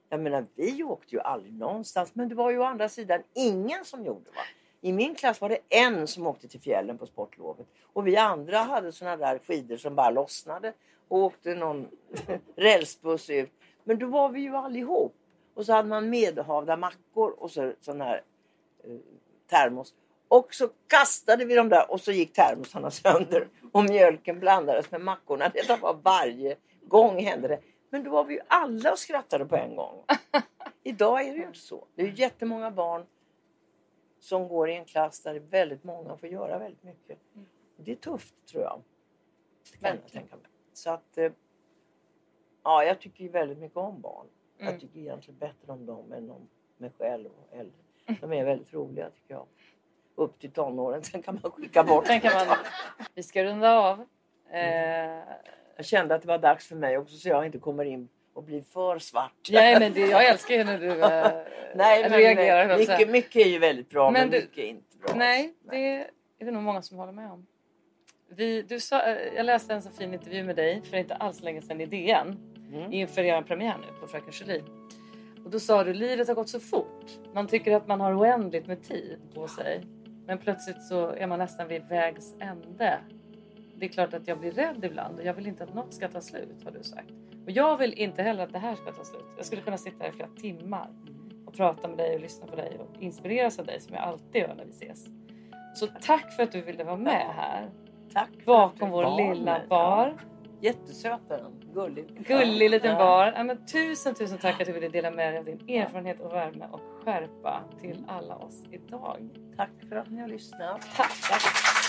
Jag menar, vi åkte ju aldrig någonstans. Men det var ju å andra sidan ingen som gjorde. Va? I min klass var det en som åkte till fjällen på sportlovet. Och vi andra hade såna där skidor som bara lossnade. Och åkte någon rälsbuss ut. Men då var vi ju allihop. Och så hade man medhavda mackor och så, sån här eh, termos. Och så kastade vi dem där och så gick termosarna sönder. Och mjölken blandades med mackorna. Detta var varje gång hände det. Men då var vi ju alla och skrattade på en gång. Idag är det ju inte så. Det är ju jättemånga barn som går i en klass där väldigt många får göra väldigt mycket. Det är tufft tror jag. Det kan jag tänka mig. Så att eh, Ja, jag tycker väldigt mycket om barn. Mm. Jag tycker egentligen bättre om dem än om mig själv och äldre. De är väldigt roliga tycker jag. Upp till tonåren, sen kan man skicka bort. Sen kan man... Vi ska runda av. Eh... Jag kände att det var dags för mig också så jag inte kommer in och blir för svart. Nej, men det, jag älskar ju när du eh, nej, men, reagerar. Mycket, mycket är ju väldigt bra men, men du, mycket är inte bra. Nej, det är det nog många som håller med om. Vi, du sa, eh, jag läste en så fin intervju med dig för inte alls länge sedan i DN mm. inför er premiär nu på Fröken Julie. Och då sa du livet har gått så fort. Man tycker att man har oändligt med tid på sig. Men plötsligt så är man nästan vid vägs ände. Det är klart att jag blir rädd ibland och jag vill inte att något ska ta slut har du sagt. Och jag vill inte heller att det här ska ta slut. Jag skulle kunna sitta här i flera timmar och prata med dig och lyssna på dig och inspireras av dig som jag alltid gör när vi ses. Så tack för att du ville vara med här. Tack Bakom vår lilla bar. Jättesöt är den. Gullig. Gullig liten bar. Ja, men tusen tusen tack att du ville dela med dig av din erfarenhet och värme och skärpa till alla oss idag. Tack för att ni har lyssnat. Tack! tack.